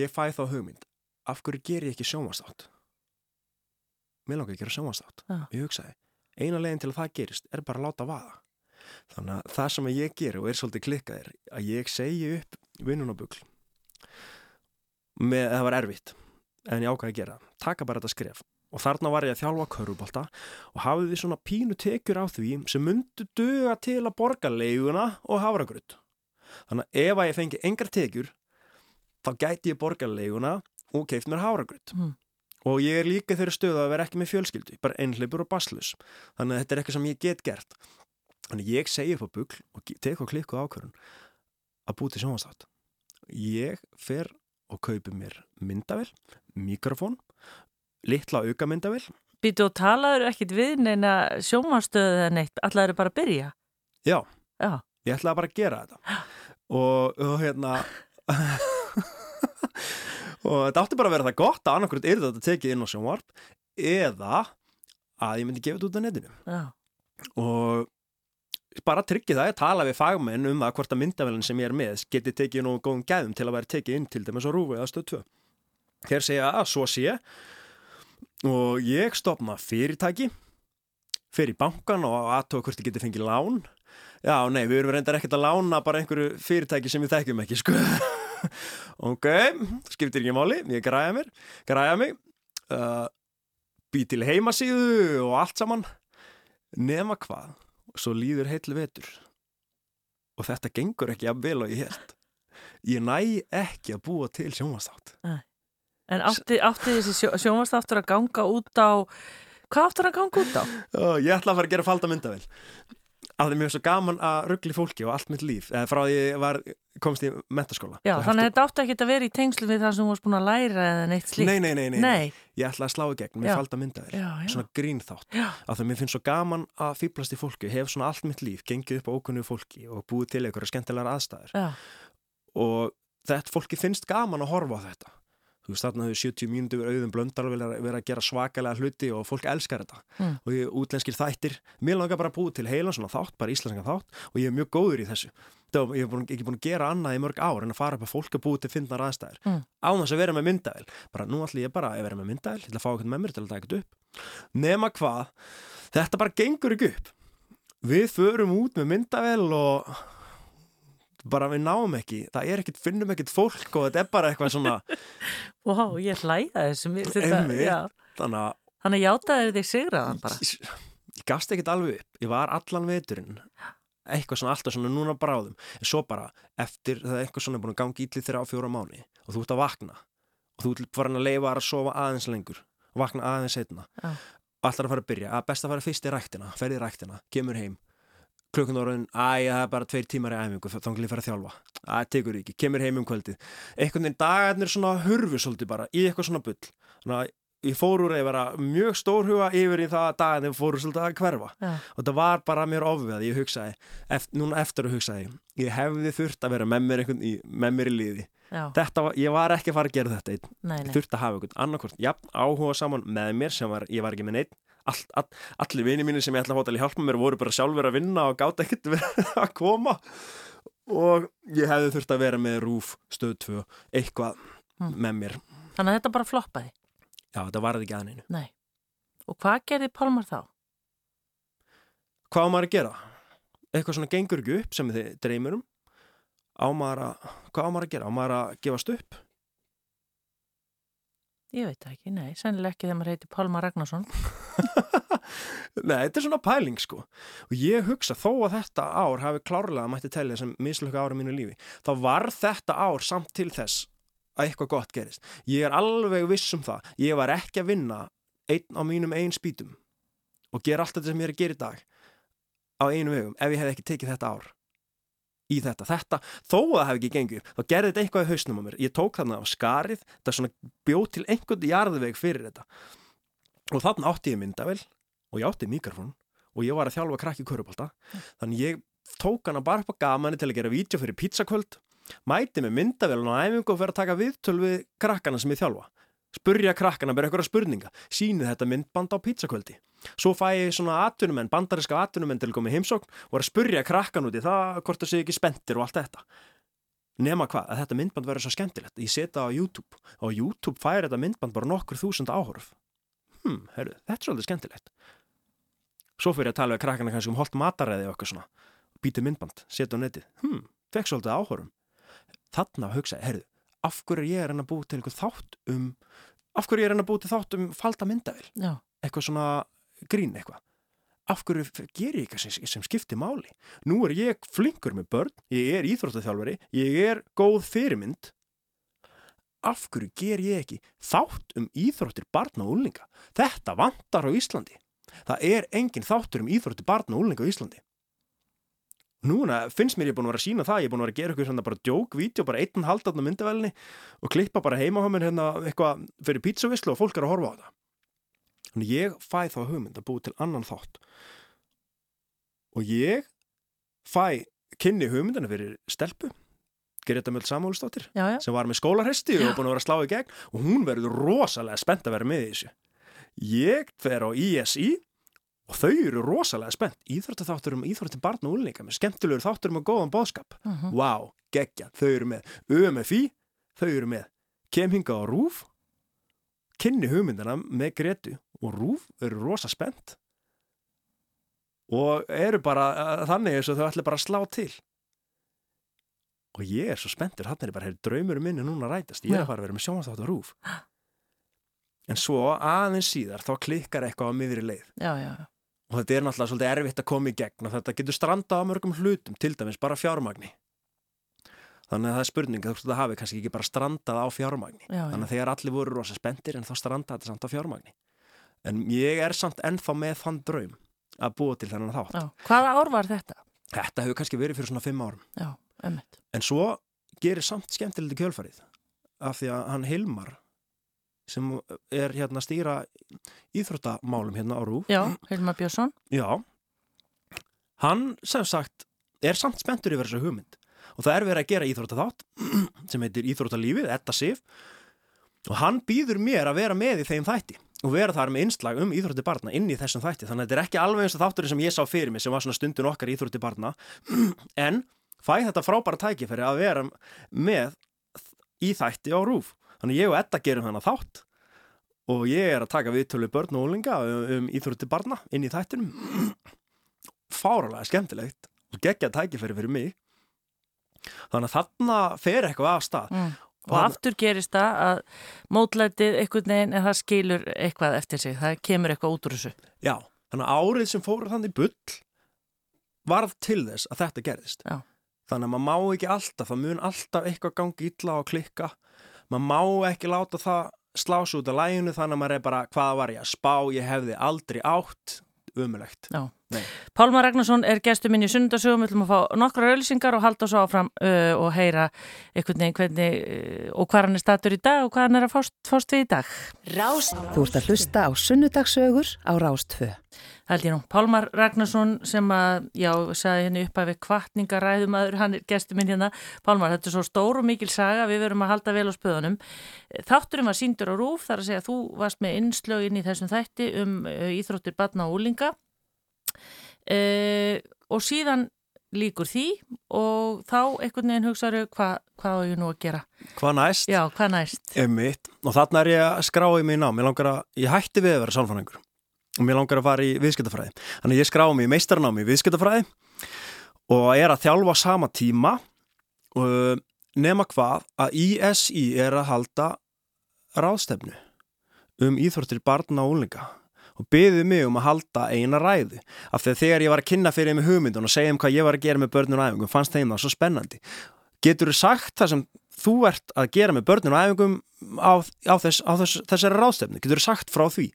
ég fæ þá hugmynd, af hverju ger ég ekki sjómastátt? mér langar ekki að sjónvastátt ég hugsaði, eina leginn til að það gerist er bara að láta vaða þannig að það sem ég ger og er svolítið klikkað er að ég segi upp vinnunabugl með að það var erfitt en ég ákvæði að gera, taka bara þetta skref. Og þarna var ég að þjálfa körubólta og hafði því svona pínu tekjur á því sem myndu döga til að borga leiguna og hafragröð þannig að ef að ég fengi engar tekjur þá gæti ég borga leiguna og keift mér hafragröð mm og ég er líka þeirri stöðu að vera ekki með fjölskyldu bara einhleipur og baslus þannig að þetta er eitthvað sem ég get gert. Þannig ég segi upp á bugl og tek og klikku ákvörðun að búti sjónastátt ég fer og kaupi mér myndavel, mikrofón litla auka myndavel Býtu og talaður ekkit við neina sjónastöðu eða neitt, allar er bara að byrja? Já, Já. ég ætlaði bara að gera þetta. Og, og hérna og þetta átti bara að vera það gott að annarkvæmt er þetta tekið inn á sjónvarp eða að ég myndi gefa þetta út á netinu. Já. og bara tryggja það að tala við fagmenn um að hvort að myndavælinn sem ég er með geti tekið nú góðum gæðum til að vera tekið inn til dæmis á rúfu eða stöð 2 hér segja að svo sé. Og ég stopna fyrirtæki fyrir bankan og aðtóa hvort ég geti fengið lán. Já, nei, við erum reyndar ekkert að lána bara einhverju fyrirtæki sem við þekkjum ekki sko. Ok, skiptir ekki máli ég græða mér, græða mig. Uh, bý til heimasíðu og allt saman. Nema hvað, svo líður heitlu vetur. Og þetta gengur ekki að vel og ég held ég næ ekki að búa til sjónvastátt En átti, átti þessi sjónvastáttur að ganga út á hvað áttur að ganga út á? Ég ætla að fara að gera falda myndavel að það er mjög svo gaman að ruggli fólki og allt mitt líf eða frá því ég var, komst í mentaskóla Já, þannig að þetta átti ekki að vera í tengslu við það sem þú varst búin að læra eða neitt slíkt. Nei, nei, nei, nei, nei. ég ætla að slá í gegn með falda myndavel, svona grínþátt að það mér finnst svo gaman að fýblast í fólki hef svona allt mitt líf, gengið upp á ókunnu fólki og búið til einhverja skemmtilegar aðstæður. Já. og þetta fólki finnst gaman að horfa á þetta þú veist þarna hefur 70 mínúti verið auðum blöndar og verið að gera svakalega hluti og fólk elskar þetta. Mm. og ég útlenskir þættir mér langar bara að búið til heilan svona þátt, bara íslenska þátt og ég er mjög góður í þessu. Var, ég hef búin, ekki búin að gera annað í mörg ár en að fara upp að fólk að búið til fyndnar aðstæðir mm. á þess að vera með myndavel bara nú ætlum ég bara að vera með myndavel ég ætla að fá eitthvað með mér til að taka þetta upp. Nema hvað, þetta bara gengur ekki upp. Við förum út með myndavel og bara við náum ekki, það er ekkert finnum ekkert fólk og þetta er bara eitthvað svona wow, ég hlæða þessum Þannig að Þannig að játaði þig sigraðan bara. Ég, ég gafst ekkert alveg upp, ég var allan veturinn eitthvað svona alltaf svona núna bráðum en svo bara eftir það er eitthvað svona búin að gangi ítlið þeirra á fjóra mánu og þú ert að vakna og þú ert farin að leifa að sofa aðeins lengur og vakna aðeins setna og allar að fara að byrja, að best að fara fyrst í ræktina ferði í ræktina, kemur heim klukkunórun, æ, það er bara tveir tímar í æfingu, þá vil ég fara að þjálfa. Æ, tegur ekki, kemur heim um kvöldið. Einhvern veginn dagarnir svona hurfu svolítið bara í eitthvað svona bull. Þannig að ég fór úr að vera mjög stórhuga yfir í það að dagarnir fóru svolítið að hverfa. Ja. og það var bara mér ofið ég hugsaði, eftir, núna eftir að hugsaði ég hefði þurft að vera með mér, í, með mér í liði. Þetta, ég var ekki að fara að gera þetta nei, nei. þurft að hafa einhvern annarkort, já, áhuga saman með mér sem var, ég var ekki með neitt all, all, allir vini mínu sem ég ætla að hóta að hjálpa mér voru bara sjálfur að vinna og gátt ekkert að koma og ég hefði þurft að vera með rúf stöð 2, eitthvað mm. með mér Þannig að þetta bara floppaði? Já, þetta varði ekki aðeinu Nei, og hvað gerði Pálmar þá? Hvað á maður að gera? Eitthvað svona gengur ekki upp sem þið dreymir um á maður að, hvað á maður að gera? Á maður að gefast upp? Ég veit ekki, nei, sennileg ekki þegar maður heiti Pálmar Ragnarsson. Nei, þetta er svona pæling sko. Og ég hugsa þó að þetta ár hafi klárlega mætti tellja sem mislöka ára mínu lífi þá var þetta ár samt til þess að eitthvað gott gerist. Ég er alveg viss um það. Ég var ekki að vinna einn á mínum einn spítum og gera allt þetta sem ég er að gera í dag á einu vegum ef ég hef ekki tekið þetta ár í þetta, þetta, þó að það hef ekki gengið þá gerði þetta eitthvað í hausnum á mér. Ég tók þarna á skarið, þetta svona bjóð til einhvern jarðveg fyrir þetta. Og þarna átti ég myndavel og ég átti mikrofón og ég var að þjálfa krakki körupálta mm. þannig ég tók hana bara upp á gamani til að gera vídeo fyrir pizzakvöld mæti með myndavel og æfingu og fyrir að taka viðtöl við krakkana sem ég þjálfa spurja krakkana, bera eitthvað spurninga. Sínið þetta myndband á pizzakvöldi. Svo fæ ég svona atvinnumenn, bandariska atvinnumenn til að koma í heimsókn og að spurja krakkan út í það hvort það sé ekki spendir og allt þetta. Nema hvað, að þetta myndband verður svo skemmtilegt. Ég setja á YouTube og YouTube fær þetta myndband bara nokkur þúsund áhorf. Hm, herru, þetta er svolítið skemmtilegt. Svo fyrir að tala við krakkana kannski um holt mataræði og eitthvað svona. Býti myndband, setja á netið. Hm, fekk svolítið áhorfum. Þarna hugsaði, herru, af hverju ég er hann að búið til eitthvað þátt um af hverju ég er hann að búið til þátt um falda myndavil Já. eitthvað svona grín eitthvað. Af hverju ger ég eitthvað sem, sem skiptir máli? Nú er ég flinkur með börn ég er íþróttaþjálfari, ég er góð fyrirmynd. Af hverju ger ég ekki þátt um íþróttir barna og úlninga þetta vantar á Íslandi. Það er engin þáttur um íþróttir barna og úlninga á Íslandi núna finnst mér ég búin að vera að sína það ég er búin að vera að gera eitthvað svona bara djók-vídeó bara einn haldatna myndavelni og klippa bara heima á mér hérna eitthvað fyrir pizzavislu og fólk er að horfa á það þannig ég fæ þá hugmynd að búi til annan þátt. Og ég fæ kynni hugmyndana fyrir stelpu Gerita Möld Samúlsdóttir sem var með skólarhesti og búin að vera að slá í gegn og hún verður rosalega spennt að vera með í þessu. Ég fer á ISI og þau eru rosalega spennt. Íþróttatháttur um íþróttin barn og úlninga með skemmtilegur þáttur um að góðan bóðskap uh -huh. wow, geggja, þau eru með UMFI, þau eru með kemhinga og rúf kynni hugmyndina með Gretu og Rúf eru rosa spennt. Og eru bara þannig eins og þau ætla bara að slá til. Og ég er svo spenntur. Hann er bara, hér, draumurum minni núna rætast. Ég er að fara að vera með sjónastátt og Rúf en svo aðeins síðar þá klikkar eitthvað á miðri leið. Já, já, já. Og þetta er náttúrulega svolítið erfitt að koma í gegn og þetta getur strandað á mörgum hlutum til dæmis bara fjármagni þannig að það er spurning að það hafi kannski ekki bara strandað á fjármagni Já, já. þannig að þegar allir voru rosa spendir en þá strandaði þetta samt á fjármagni en ég er samt ennþá með þann draum að búa til þennan þátt já. Hvaða ár var þetta? þetta hefur kannski verið fyrir svona fimm árum en svo gerir samt skemmtilegt kjölfarið af því að hann Hilmar sem er hérna að stýra íþróttamálum hérna á Rúf Já, Hilmar Björnsson. Já, hann sem sagt er samt spenntur yfir þessu hugmynd. Og það er verið að gera íþróttaþátt sem heitir Íþróttalífið, Etta Sif. Og hann býður mér að vera með í þeim þætti og vera þar með innslag um íþrótti barna inn í þessum þætti. Þannig að þetta er ekki alveg eins og þátturinn sem ég sá fyrir mig sem var svona stundin okkar íþrótti barna. En fæ þetta frábæra tækifæri að vera með í þætti á rúf þannig ég og Edda gerum þannig þátt og ég er að taka viðtölu börn og ólinga um, íþrótti barna inn í þættinum fáralega skemmtilegt og geggja tækifæri fyrir mig þannig að þarna fer eitthvað af stað Mm. Og aftur gerist það að mótlætið einhvern veginn en það skilur eitthvað eftir sig. Það kemur eitthvað út úr þessu. Já, þannig að árið sem fór þannig bull varð til þess að þetta gerðist. Já. Þannig að maður má ekki alltaf, það mun alltaf eitthvað gangi illa og klikka. Maður má ekki láta það slása út af læginu þannig að maður er bara, hvað var ég að spá, ég hefði aldrei átt, umulegt. Já. Nei. Pálmar Ragnarsson er gestur minn í sunnundasögum, við ætlum að fá nokkra auðlýsingar og halda svo áfram uh, og heyra einhvern veginn hvernig uh, og hvað hann er statur í dag og hvað hann er að fást, fást við í dag. Rás. Þú ert að hlusta á sunnudagsögur á Rás 2. Held ég nú, Pálmar Ragnarsson sem að, já, sagði henni upp að við kvartningaræðumadur, hann er gestur minn hérna. Pálmar, þetta er svo stór og mikil saga, við verum að halda vel á spöðunum. Þátturum var síndur á rúf, þar að segja að þú varst með innslögin í þessum þætti um uh, íþróttir batna og úlinga uh, og síðan líkur því og þá einhvern veginn hugsaðu hva, hvað á ég nú að gera. Hvað næst? Já, hvað næst? Og þarna er ég að skrá í mig ná. Mér langar að, ég hætti við að vera sálfræðingur og mér langar að fara í viðskiptafræði. Þannig ég skrá mig í meistarnámi í viðskiptafræði og er að þjálfa sama tíma og nema hvað að ISI er að halda ráðstefnu um íþróttir barna og úlinga og byggði mig um að halda eina ræðu af því að þegar ég var að kynna fyrir mig hugmyndun og segja um hvað ég var að gera með börnun og æfingum fannst þeim það svo spennandi. Getur þú sagt það sem þú ert að gera með börnun og æfingum á, á, þess, á þess, þessari ráðstefnu? Getur þú sagt frá því?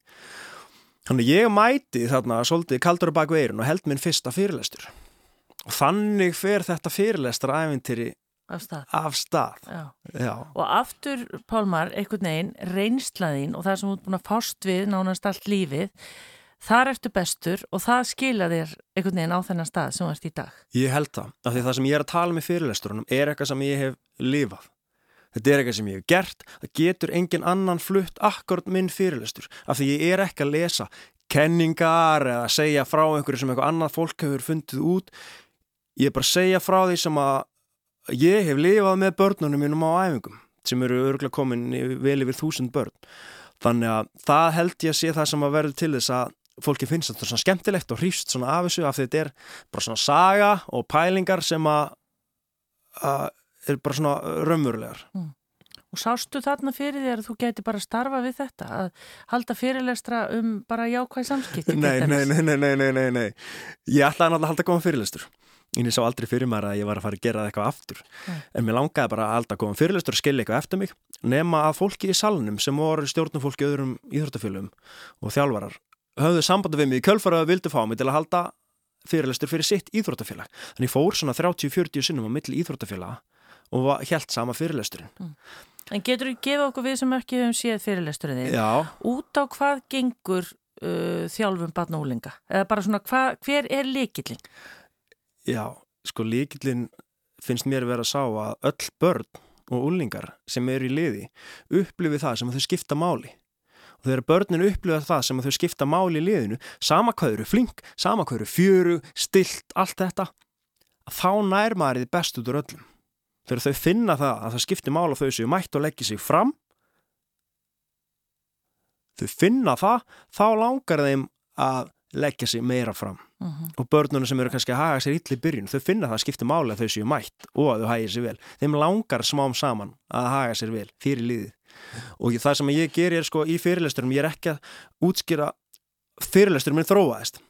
Þannig ég mæti þarna svolítið kaldur á baku eirun og held minn fyrsta fyrirlestur. Og þannig fer þetta fyrirlestra æfintýri Af stað. af stað. Já. Já. Og aftur, Pálmar, einhvern veginn, reynslaðín og það sem þú ert búin að fást við nánast allt lífið, þar ertu bestur og það skila þér einhvern veginn á þennan stað sem þú ert í dag. Ég held það, af því það sem ég er að tala með fyrirlesturunum er eitthvað sem ég hef lifað. Þetta er eitthvað sem ég hef gert, það getur engin annan flutt akkord minn fyrirlestur, af því ég er ekki að lesa kenningar eða segja frá einhverju sem eitthvað annað fólk hefur fundið út. Ég er bara að segja frá því sem að ég hef lifað með börnunum mínum á æfingum, sem eru örgulega komin vel yfir þúsund börn. Þannig að það held ég að sé það sem að verður til þess að fólki finnst þetta svona skemmtilegt og hrýst svona af þessu af því þetta er bara svona saga og pælingar sem að, að er bara svona raunverulegar. Og sástu þarna fyrir þér að þú geti bara starfa við þetta, að halda fyrirlestra um bara jákvæð samskipti? Nei, nei, nei, nei, nei, nei, nei, nei. Ég ætlaði náttúrulega að halda góðan fyrirlestur. En ég sá aldrei fyrir mér að ég var að fara að gera eitthvað aftur. Nei. En mér langaði bara að halda góðan fyrirlestur og skilja eitthvað eftir mig. Nema að fólki í salnum sem voru stjórnum fólki öðrum íþróttafélum og þjálfarar höfðu sambandi við mig í kjölfara og vildu fá mig til að halda fyrirlestur fyrir sitt íþróttafélag. Þannig fór svona 30-40 sinnum á milli íþróttafélaga og var helt sama fyrirlesturinn. En getur þú gefa okkur við sem ekki hefum séð fyrirlesturinn? Já, sko líkillin finnst mér vera að sá að öll börn og úlingar sem eru í liði upplifi það sem að þau skipta máli. Og þegar börnin upplifa það sem að þau skipta máli í liðinu, sama hvað eru flink, sama hvað eru fjöru, stilt, allt þetta, að þá nær maður þið best út úr öllum. Þegar þau finna það að það skipti mála þau séu mætt og leggja sig fram þau finna það, þá langar þeim að leggja sig meira fram. Uh -huh. og börnunum sem eru kannski að haga sér í byrjun, þau finna það að skipta máli að þau séu mætt og að þau hægir sér vel. Þeim langar smám saman að haga sér vel fyrir liðið. Og það sem ég ger er sko í fyrirlesturum, ég er ekki að útskýra fyrirlesturum minn þróaðist.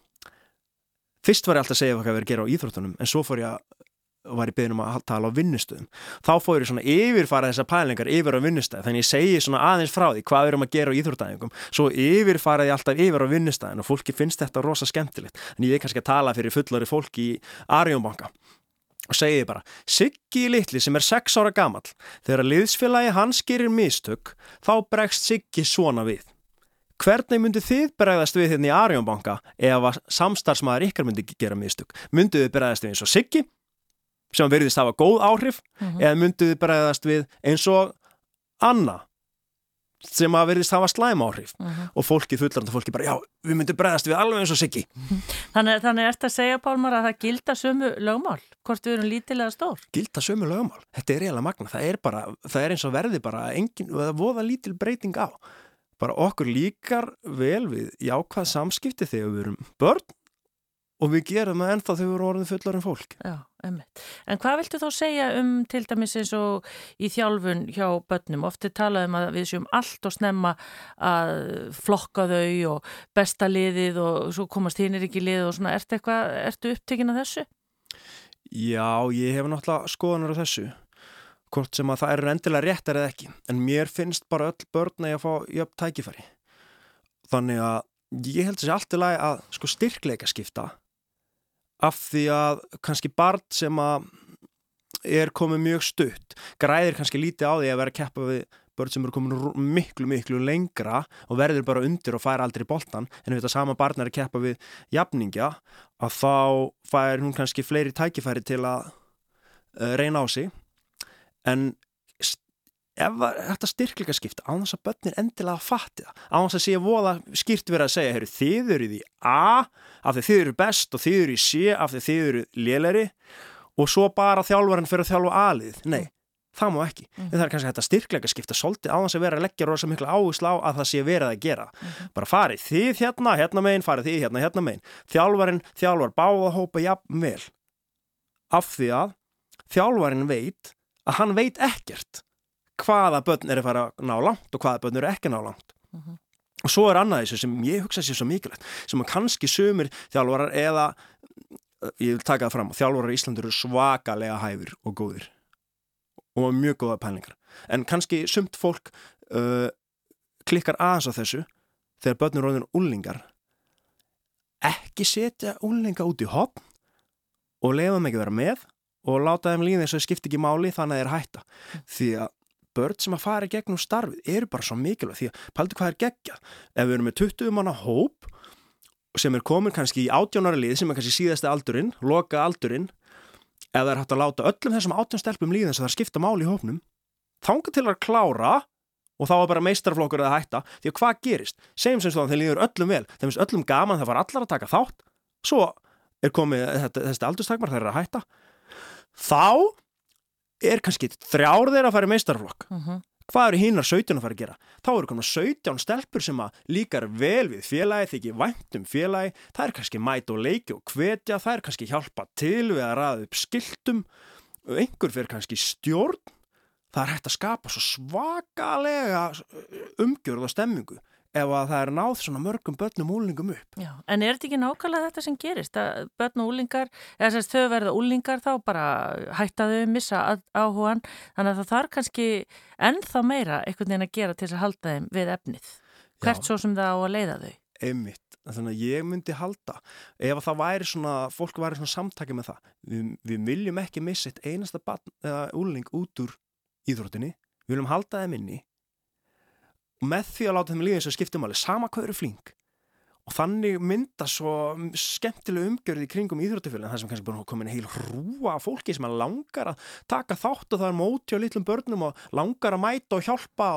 Fyrst var ég alltaf að segja hvað ég verið að gera á íþróttunum en svo fór ég að var ég beðin um að tala á vinnustöðum. Þá fór ég svona yfirfara þessar pælingar yfir á vinnustæð, þannig ég segi svona aðeins frá því hvað við erum að gera á íþróttæðingum svo yfirfara ég alltaf yfir á vinnustæðin og fólki finnst þetta rosa skemmtilegt. En ég er kannski að tala fyrir fullari fólki í Arjónbanka og segi bara, Siggi Littli sem er 6 ára gammal, þegar liðsfélagi hans gerir mistök, þá bregst Siggi svona við. Hvernig myndi þið bregðast við hérna í Arjónbanka ef að samstarfsmaður ykkar myndi gera mistök? Myndið þið bregðast við eins og Siggi sem verðist hafa góð áhrif mm -hmm. eða mynduði bregðast við eins og Anna sem að verðist hafa slæm áhrif. Mm -hmm. og fólki, fullaranda fólki bara já, við myndum bregðast við alveg eins og Siggi. Þannig, þannig ert að segja Pálmar að það gilda sömu lögmál, hvort við erum lítilega stór? Gilda sömu lögmál, þetta er eiginlega magna það er bara, það er eins og verði bara engin, það voða lítil breyting á. Bara okkur líkar vel við jákvæð samskipti þegar við erum börn og við gerum það ennþá þegar við erum orðið fullar en fólk. Já. En hvað viltu þá segja um til dæmis eins og í þjálfun hjá börnum? Ofti talaðum að við séum allt og snemma að flokka þau og besta liðið og svo komast hinn er ekki liðið og svona, ertu eitthvað, ertu upptekinn af þessu? Já, ég hef náttúrulega skoðanar af þessu. Hvort sem að það er endilega réttar eða ekki. En mér finnst bara öll börn að ég að fá jöfn tækifæri. Þannig að ég held þessi allt í lagi að sko styrkleika skipta af því að kannski barn sem að er komið mjög stutt græðir kannski lítið á því að vera að keppa við börn sem eru komin miklu miklu lengra og verður bara undir og fær aldrei boltan en ef þetta sama barn er að keppa við jafningja að þá fær hún kannski fleiri tækifæri til að uh, reyna á sig. En ef þetta styrkleika skipta á þess að börnir endilega að fatti það á þess að sé voða skýrt verið að segja heyru, þið eru í A af því þið eru best og þið eru í C af því þið eru lélæri og svo bara þjálfurinn fyrir að þjálfa aðlið nei, það má ekki. Mm. það er kannski þetta styrkleika skipta svolítið á þess að vera að leggja rosa miklu áherslu á að það sé verið að gera. Mm. bara farið þið hérna, hérna megin farið þið hérna, hérna megin. Þjálfurinn þjálfur báða hópa jafn vel af því að þjálfurinn veit að hann veit ekkert hvaða börn er að fara að ná langt og hvaða börn eru ekki að ná langt uh mhm. -huh. og svo er annað þessu sem ég hugsa sér svo mikilvægt sem að kannski sömur þjálfarar eða ég vil taka það fram þjálfarar í Íslandur eru svakalega hæfur og góðir og mjög góða pælingar en kannski sumt fólk uh, klikkar aðeins á þessu þegar börnur róðin úlingar ekki setja úlinga út í hopn og lefa ekki vera með og láta þeim líða að það skipti ekki máli þannig að þeir hætta því að börn sem að fara í gegnum starfið eru bara svo mikilvægt því að paldi hvað er gegja ef við erum með 20 manna hóp sem er komin kannski í átjónara lið sem er kannski síðasti aldurinn, loka aldurinn eða er hægt að láta öllum þessum átjónstelpum líðan sem það skipta máli í hópnum þánga til að klára og þá er bara meistarflokkur að hætta því að hvað gerist, segjum sem svo að þeir líður öllum vel þeim finnst öllum gaman það var allar að taka þátt svo er komið þessi aldurstakmar þeir eru að hætta. Þá er kannski þrjár þeirra að fara í meistarflokk uh mhm. -huh. hvað eru hínar 17 að fara að gera? Þá eru konar 17 stelpur sem að líkar vel við félagi, þykir væntum félagi það er kannski mæt og leiki og hvetja það er kannski hjálpa til við að ræða upp skiltum. Og einhver fyrir kannski stjórn. Það er hægt að skapa svo svakalega umgjörð og stemmingu ef að það er náð svona mörgum börnum úlingum upp. Já, en er þetta ekki nákvæmlega þetta sem gerist? Að börn og úlingar, eða þess að þau verða úlingar þá bara hættaðu, missa áhugan, þannig að það þarf kannski ennþá meira einhvern veginn að gera til að halda þeim við efnið. Hvert Já. svo sem það á að leiða þau? Einmitt, þannig að ég myndi halda, ef það væri svona, fólk væri svona samtækið með það, við, við viljum ekki missa eitt einasta barn úling út úr íþróttinni, við viljum halda þeim inni og með því að láta þeim líða þess að skiptum alveg sama hvað eru flink. Og þannig mynda svo skemmtileg umgjörði í kringum íþróttufélagin það sem kannski búin að koma inn heil hrúa fólki sem langar að taka þátt og það er móti á litlum börnum og langar að mæta og hjálpa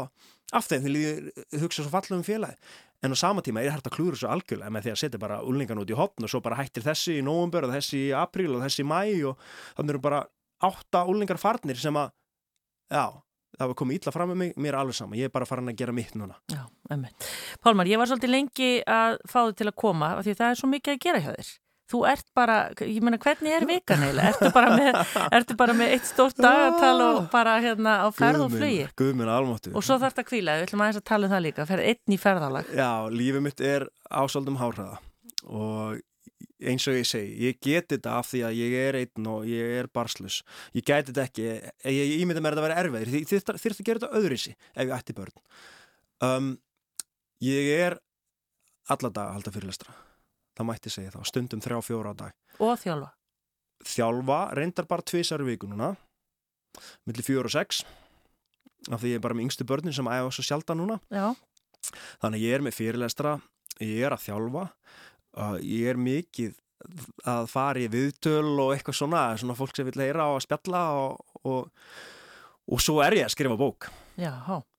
af þeim. Því þið hugsa svo fallum um félagi en á sama tíma er þetta klúður svo algjörlega með því að setja bara úlningan út í hopn og svo bara hættir þessi í nógumbur og þessi í apríl og þessi í mæ og þannig eru bara átta úlningar farnir sem að já, það var komið ítla fram með mig, mér er alveg sama, ég er bara farin að gera mitt núna. Já. Pálmar, ég var svolítið lengi að fá þið til að koma af því það er svo mikið að gera hjá þér. Þú ert bara, ég menna, hvernig er vikan eiginlega? Ertu bara með, ertu bara með eitt stórt dagatal og bara hérna á ferð og flugi? Guðminn almáttu. Og svo þarf þetta að kvíla, við ætlum aðeins að tala um það líka, ferð einn í ferðalag. Já, lífið mitt er ásaldum hárhraða og eins og ég segi, ég geti þetta af því að ég er einn og ég er barslus ég geti þetta ekki, ég ímynda mér að þetta vera erfiðir, því þið þurftu að gera þetta öðruðsi ef ég ætti börn. Um, ég er alla dag að halda fyrirlestra. Það mætti segja það, stundum þrjá fjóra á dag. Og þjálfa? Þjálfa, reyndar bara tvísar viku núna millir fjóra og sex af því ég er bara með yngstu börnin sem æfa svo sjaldan núna. Já. þannig ég er með fyrirlestra ég er að þjálfa að ég er mikið að fara í viðtöl og eitthvað svona, svona fólk sem vil heyra og spjalla og, og, og svo er ég að skrifa bók. Já,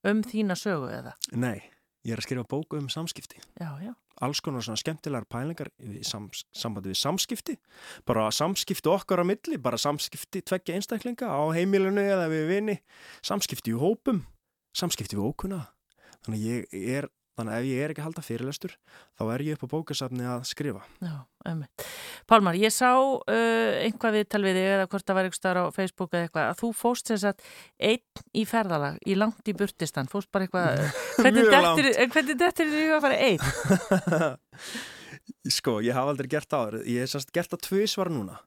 um þína sögu eða? Nei, ég er að skrifa bók um samskipti. Já, já. Alls konar svona skemmtilegar pælingar í sams, sambandi við samskipti, bara samskipti okkar á milli, bara samskipti tveggja einstaklinga á heimilinu eða við vini, samskipti í hópum, samskipti við ókunna. Þannig ég er Þannig að ef ég er ekki að halda fyrirlestur, þá er ég upp á bókasafni að skrifa. Já, ömmið. Pálmar, ég sá uh, einhvað við talviði eða hvort það var eitthvað starf á Facebook eða eitthvað að þú fóst þess að einn í ferðalag, í langt í burtistan, fóst bara eitthvað, hvernig dettir þið að fara einn? sko, ég hafa aldrei gert það, ég hef sannst gert það tvísvar núna.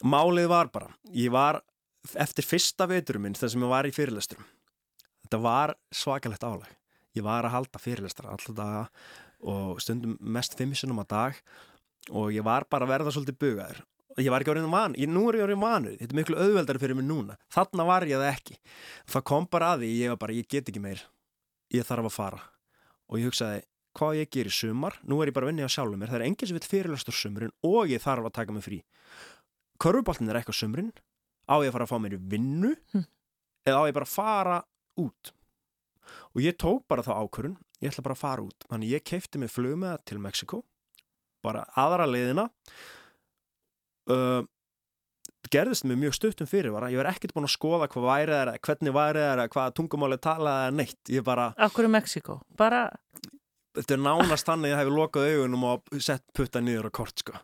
Málið var bara, ég var eftir fyrsta veiturum minn þar sem ég var í fyrirlesturum. Þetta var svakalegt álag ég var að halda fyrirlestra alltaf daga og stundum mest fimmisunum á dag og ég var bara að verða svolítið bugaður. Og ég var ekki orðin van, ég, nú er ég orðin vanu þetta er miklu auðveldari fyrir mig núna. Þarna var ég það ekki. Það kom bara að því, ég var bara, ég get ekki meir. Ég þarf að fara. Og ég hugsaði, hvað ég ger í sumar? Nú er ég bara vinna á sjálfum mér, það er enginn sem vil fyrirlestur sumrin og ég þarf að taka mig frí. Körfuboltin er eitthvað sumrin. Á ég að fara að fá mér í vinnu? Hm. eða á ég bara að fara út og ég tók bara þá ákvörun ég ætla bara að fara út. Þannig ég keipti mig flugmiða til Mexiko bara aðra leiðina. Uh, gerðist mér mjög stuttum fyrir var, ég var ekkert búin að skoða hvað værið er hvernig værið er, hvað tungumáli talaði er neitt. Bara, Akkur í Mexiko? Bara... Þetta er nánast hann að ég hef lokað augunum og sett putta niður á kort sko.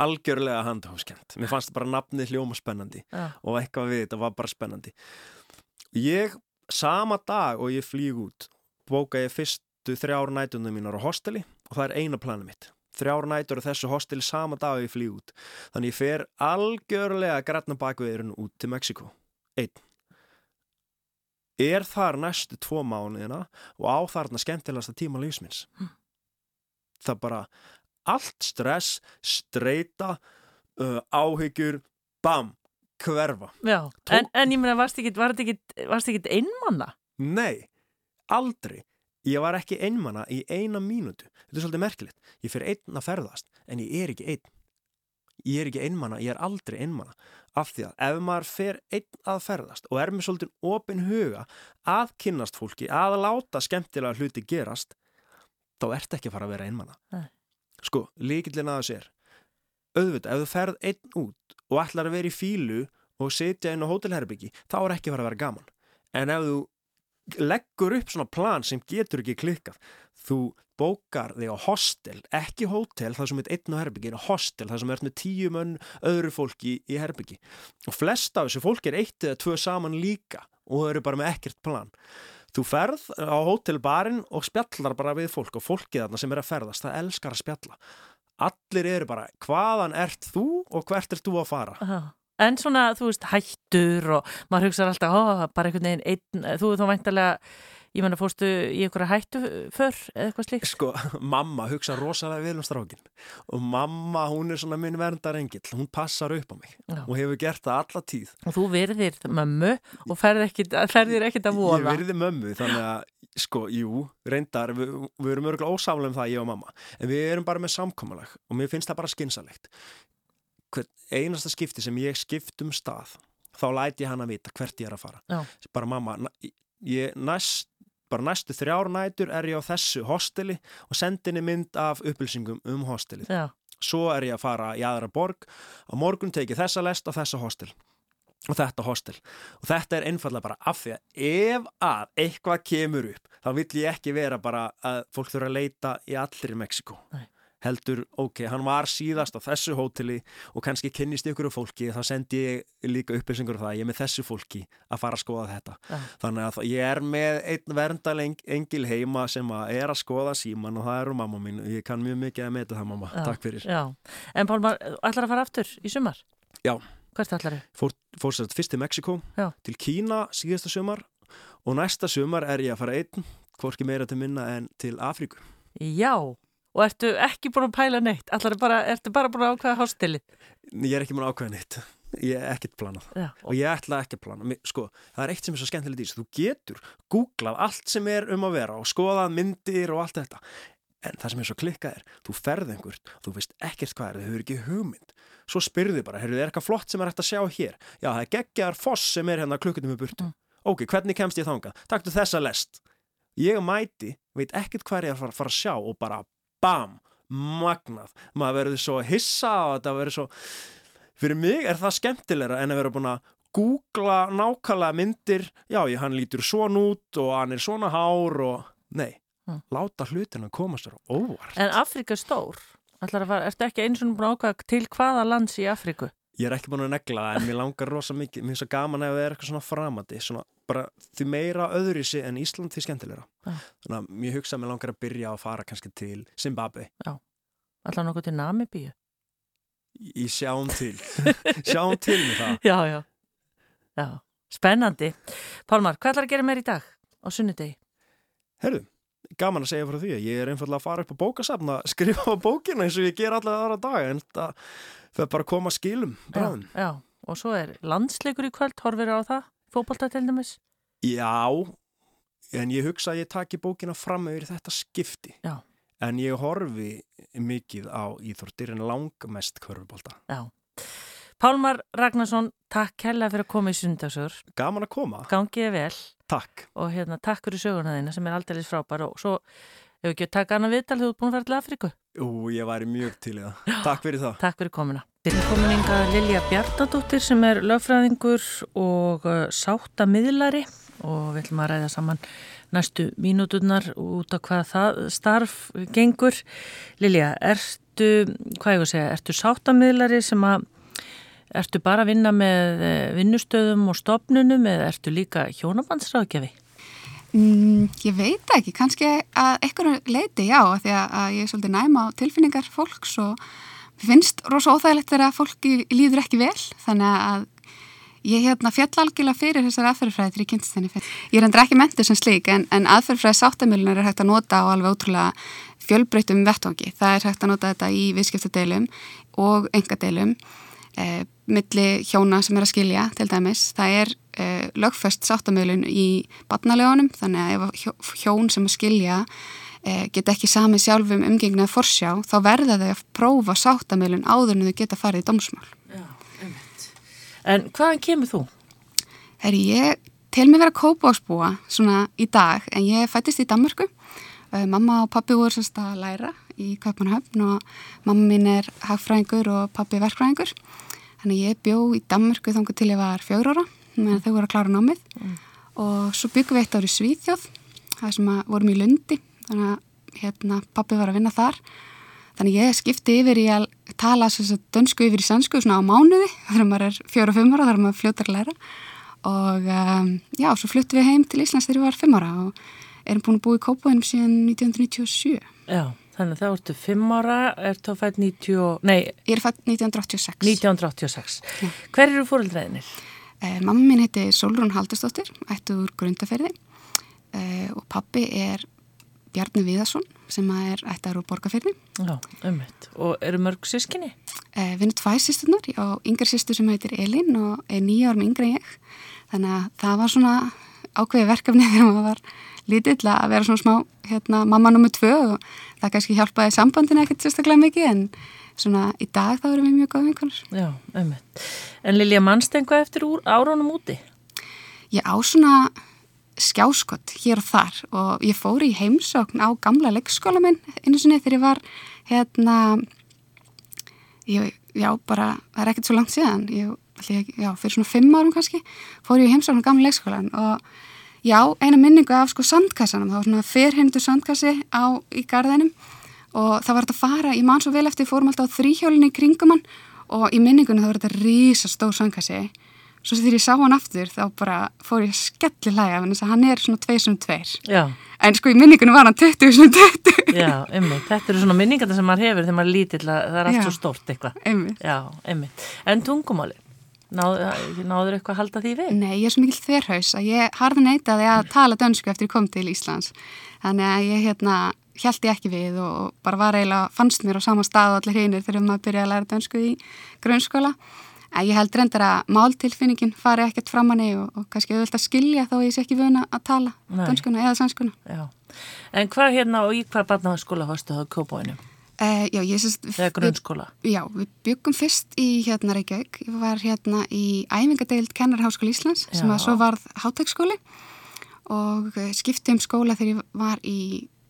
algjörlega handháskjönd mér fannst bara nafnið hljóma spennandi. Já. og eitthvað við þetta var bara spennandi. Ég sama dag og ég flýg út bóka ég fyrstu þrjár nætunum mínar á hosteli og það er eina planið mitt. Þrjár nætur og þessu hosteli sama dag og ég flýg út. Þannig ég fer algjörlega grætna bakveðurinn út til Mexiko einn. Er þar næstu tvo mánuðina og á þarna skemmtilegasta tíma lífsminns hm. það bara allt stress, streyta uh, áhyggjur bam, hverfa. Já, en, en ég meina, varst ekki einmanna? Nei, aldrei. Ég var ekki einmanna í eina mínútu. Þetta er svolítið merkilegt. Ég fyrir einn að ferðast, en ég er ekki einn. Ég er ekki einmanna, ég er aldrei einmanna Af því að ef maður fer einn að ferðast og er með svolítið opin huga að kynnast fólki, að láta skemmtilega hluti gerast þá ert ekki að fara að vera einmanna. Sko, líkillin að þess er auðvitað, ef þú ferð einn út og ætlar að vera í fílu og setja inn á hótelherbyggi, þá er ekki verið að vera gaman. En ef þú leggur upp svona plan sem getur ekki klikkað, þú bókar þig á hostel, ekki hótel þar sem er einn á herbyggi, en á hostel þar sem er með tíu mönn öðru fólki í herbyggi. Og flest af þessu fólki er eitt eða tvö saman líka og þau eru bara með ekkert plan. Þú ferð á hótelbarinn og spjallar bara við fólk og fólkið þarna sem er að ferðast, það elskar að spjalla allir eru bara hvaðan ert þú og hvert ert þú að fara Aha. En svona, þú veist, hættur og maður hugsaður alltaf, ó, bara einhvern veginn einn, þú þá væntalega ég menna, fórstu í einhverja hættu fyrr eða eitthvað slíkt? Sko, mamma hugsa rosalega vel um strákin og mamma, hún er svona minn verndar engill hún passar upp á mig Já. og hefur gert það alla tíð Og þú verðir mömmu og ferðir ekkit að vola Ég verði mömmu, þannig að Sko, jú, reyndar, við, við erum örgulega ósálega um það, ég og mamma, en við erum bara með samkomalag og mér finnst það bara skinsalegt. Einasta skipti sem ég skipt um stað, þá læti ég hann að vita hvert ég er að fara. Já. Bara mamma, ég, næst, bara næstu þrjár nætur er ég á þessu hosteli og sendinni mynd af upplýsingum um hostelið. Já. Svo er ég að fara í aðra borg, á morgun tekið þessa lest á þessa hostel og þetta hostel og þetta er einfallega bara af því að ef að eitthvað kemur upp þá vill ég ekki vera bara að fólk þurfa að leita í allir í Mexiko Nei heldur, ok, hann var síðast á þessu hóteli og kannski kynnist ykkur af fólki, þá sendi ég líka upplýsingur af það, ég er með þessu fólki að fara að skoða þetta. Ja. Þannig að ég er með einn verndaleng engil heima sem að er að skoða síman og það eru mamma mín og ég kann mjög mikið að meta það mamma. Ja. Takk fyrir. Já. En Pálmar, ætlar að fara aftur í sumar? Já. Hvert ætlar þau? Fór, fórst fyrst til Mexiko, Já. til Kína síðasta sumar og næsta sumar er ég að fara einn, hvorki meira til minna en til Afríku. Já, og ertu ekki búin að pæla neitt? Allar bara, ertu bara búin að ákvæða hástilið ég er ekki búin að ákvæða neitt. Ég er ekkert planað. Já, og... og ég ætla ekki að plana. Sko, það er eitt sem er svo skemmtilegt í þessu. Þú getur googlað allt sem er um að vera og skoðað myndir og allt þetta. En það sem er svo klikkað er, þú ferð einhvert þú veist ekkert hvað er, þau hefur ekki hugmynd. Svo spyrðu bara, heyrðu, er eitthvað flott sem er hægt að sjá hér? Já, það er geggjar foss sem er hérna klukkutum í burtu. Mm. ok, hvernig kemst ég þánga? Takktu þessa lest. Ég mæti, veit ekkert hvað er ég að fara, fara að sjá og bara bam, magnað maður verður svo hissa og þetta verður svo fyrir mig er það skemmtilegra en að vera búin að googla nákvæmlega myndir já, ég, hann lítur svona út og hann er svona hár og nei, mm. láta hlutin að komast þér óvart. En Afrika stór ertu ekki eins og búin að ákvæða til hvaða lands í Afriku? Ég er ekki búin að negla en mér langar rosa mikið, mér finnst það gaman að það er eitthvað svona framandi, svona bara því meira öðrisi en Ísland því skemmtilegra. Ja. þannig að mér hugsa að mér langar að byrja að fara kannski til Zimbabwe Já, alltaf nokkuð til Namibíu? Í sjáum til. Sjáum til með það. Já, já, já, spennandi. Pálmar, hvað ætlar að gera mér í dag á sunnudegi? Herru, gaman að segja frá því að ég er einfallega að fara upp á bókasafna skrifa á bókina eins og ég ger allavega aðra dag en það fyrir bara að koma skilum bráðum Já, já, og svo er landsleikur í kvöld, horfir á það fókbalta til dæmis? Já, en ég hugsa að ég taki bókina fram yfir þetta skipti. Já. En ég horfi mikið á íþórtir en langmest körfubólta. Já. Pálmar Ragnarsson, takk hella fyrir að koma í sundagsögur. Gaman að koma. Gangið vel. Takk. Og hérna, takk fyrir sögurna þína sem er aldrei frábær og svo hefur ekki að taka hana viðtal þegar þú ert búin að fara til Afríku. Jú, ég væri mjög til í það. Takk fyrir það. Takk fyrir komina. Við erum komin ynga Lilja Bjartadóttir sem er lögfræðingur og uh, sáttamiðlari og við ætlum að ræða saman næstu mínúturnar út á hvað það starf gengur. Lilja, ertu, hvað ég voru að segja, ertu sáttamiðlari sem að, ertu bara að vinna með eh, vinnustöðum og stopnunum eða ertu líka hjónabandsráðgjafi? Mm, ég veit ekki, kannski að eitthvað leiti já, því að ég er svolítið næma á tilfinningar fólks og finnst rosa óþægilegt þegar fólki líður ekki vel þannig að ég hérna fjall algjörlega fyrir þessar aðferðfræði þegar ég kynst þenni fyrir. Ég er endur ekki mentið sem slík en, en aðferðfræði sáttamölunar er hægt að nota á alveg ótrúlega fjölbreytum vettvangi. Það er hægt að nota þetta í viðskiptadeilum og engadeilum eh, milli hjóna sem er að skilja til dæmis. Það er eh, lögfest sáttamölun í barnalegunum þannig að ef hjón sem að skilja Eh, geta ekki sami sjálfum umgengna að forsjá, þá verða þau að prófa sáttamilun áður en þau geta farið í domsmál. Já. En hvaðan kemur þú? Herri, ég tel mig vera kópásbúa svona í dag, en ég fættist í Danmarku. Uh, mamma og pappi voru sérst að læra í Kaupanhöfn og mamma mín er hagfræðingur og pappi verkfræðingur. Þannig ég bjó í Danmarku þannig til ég var fjögur ára, meðan þau voru að klára námið. Mm. Og svo byggum við eitt ár í Svíþjóð, það sem vorum í Lundi þannig að hérna, pappi var að vinna þar þannig ég skipti yfir í að tala dönsku yfir í sannsku svona á mánuði þegar maður er fjóra og fimm ára þar maður fljótar að læra og um, já, svo fluttum við heim til Íslands þegar ég var fimm ára og erum búin að búa í Kópavæðinum síðan 1997 Já, þannig þá ertu fimm ára ertu að fætt 90, nei Ég er fætt 1986 1986 já. Hver eru fóröldræðinir? Eh, mamma mín heiti Solrún Haldurstóttir ættu úr Grundaferði eh, og pappi er Bjarni Viðarsson sem er ættar úr borgarferði. Já, ummitt. Og eru mörg sískinni? Eh, við erum tvæ sýsturnar og yngre sýstur sem heitir Elin og er nýja árum yngre en ég. Þannig að það var svona ákveði verkefni þegar maður var lítill að vera svona smá hérna, mamma nummið tvö og það kannski hjálpaði sambandin ekkert sérstaklega mikið en svona í dag þá erum við mjög góð vinkunars. Já, ummitt. En Lilja mannstengu eftir úr, áraunum úti? Ég á svona skjáskott hér og þar og ég fór í heimsókn á gamla leikskóla minn einu sinni þegar ég var hérna ég, já bara, það er ekkert svo langt síðan ég já, fyrir svona fimm árum kannski, fór ég heimsókn á gamla leikskólan og já, eina minningu af sko sandkassanum, það var svona fyrhindu sandkassi á í garðinum og það var þetta að fara, ég man svo vel eftir, fórum alltaf á þrýhjólinni í kringum hann og í minningunni það var þetta rísa stór sandkassi. Svo þegar ég sá hann aftur þá bara fór ég skelli hlæga þannig að hann er svona 2.2 en sko í minningunum var hann 20.20 Já, einmitt, þetta eru svona minningar sem maður hefur þegar maður lítill að það er allt Já, svo stórt eitthvað. Já, einmitt. En tungumáli, náður náðu eitthvað að halda því við? Nei, ég er svo mikil þverhaus að ég harði neytaði að tala dönsku eftir ég kom til Íslands þannig að ég hérna held ég ekki við og bara var eiginlega, fannst mér á sama stað og allir hinnir þegar maður byrjaði að læra dönsku í grunnskóla En ég held reyndar að máltilfinningin fari ekkert fram hann og, og kannski auðvitað að skilja þá ég sé ekki vöna að tala danskuna eða sannskuna. Já. En hvað hérna og í hvað barnaskóla varstu það á Kópáinu? Uh, já, ég sést... Eða grunnskóla? Við, já, við byggum fyrst í hérna Reykjavík. Ég var hérna í æfingadeild Kennarháskóli Íslands já. sem að svo varð hátæksskóli og eh, skipti um skóla þegar ég var í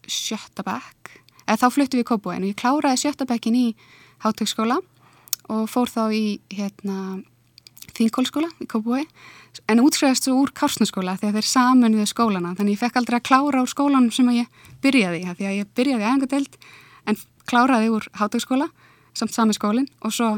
sjötta bekk. Eða þá fluttu við Kópáinu og ég kláraði sjötta bekkin í hátæksskóla og fór þá í hérna, þingkólskóla í Kópúi en útskræðast svo úr kársnaskóla þegar þeir saminuðu skólana þannig ég fekk aldrei að klára á skólanum sem ég byrjaði í því að ég byrjaði kláraði úr hátökskóla samt sami skólinn og svo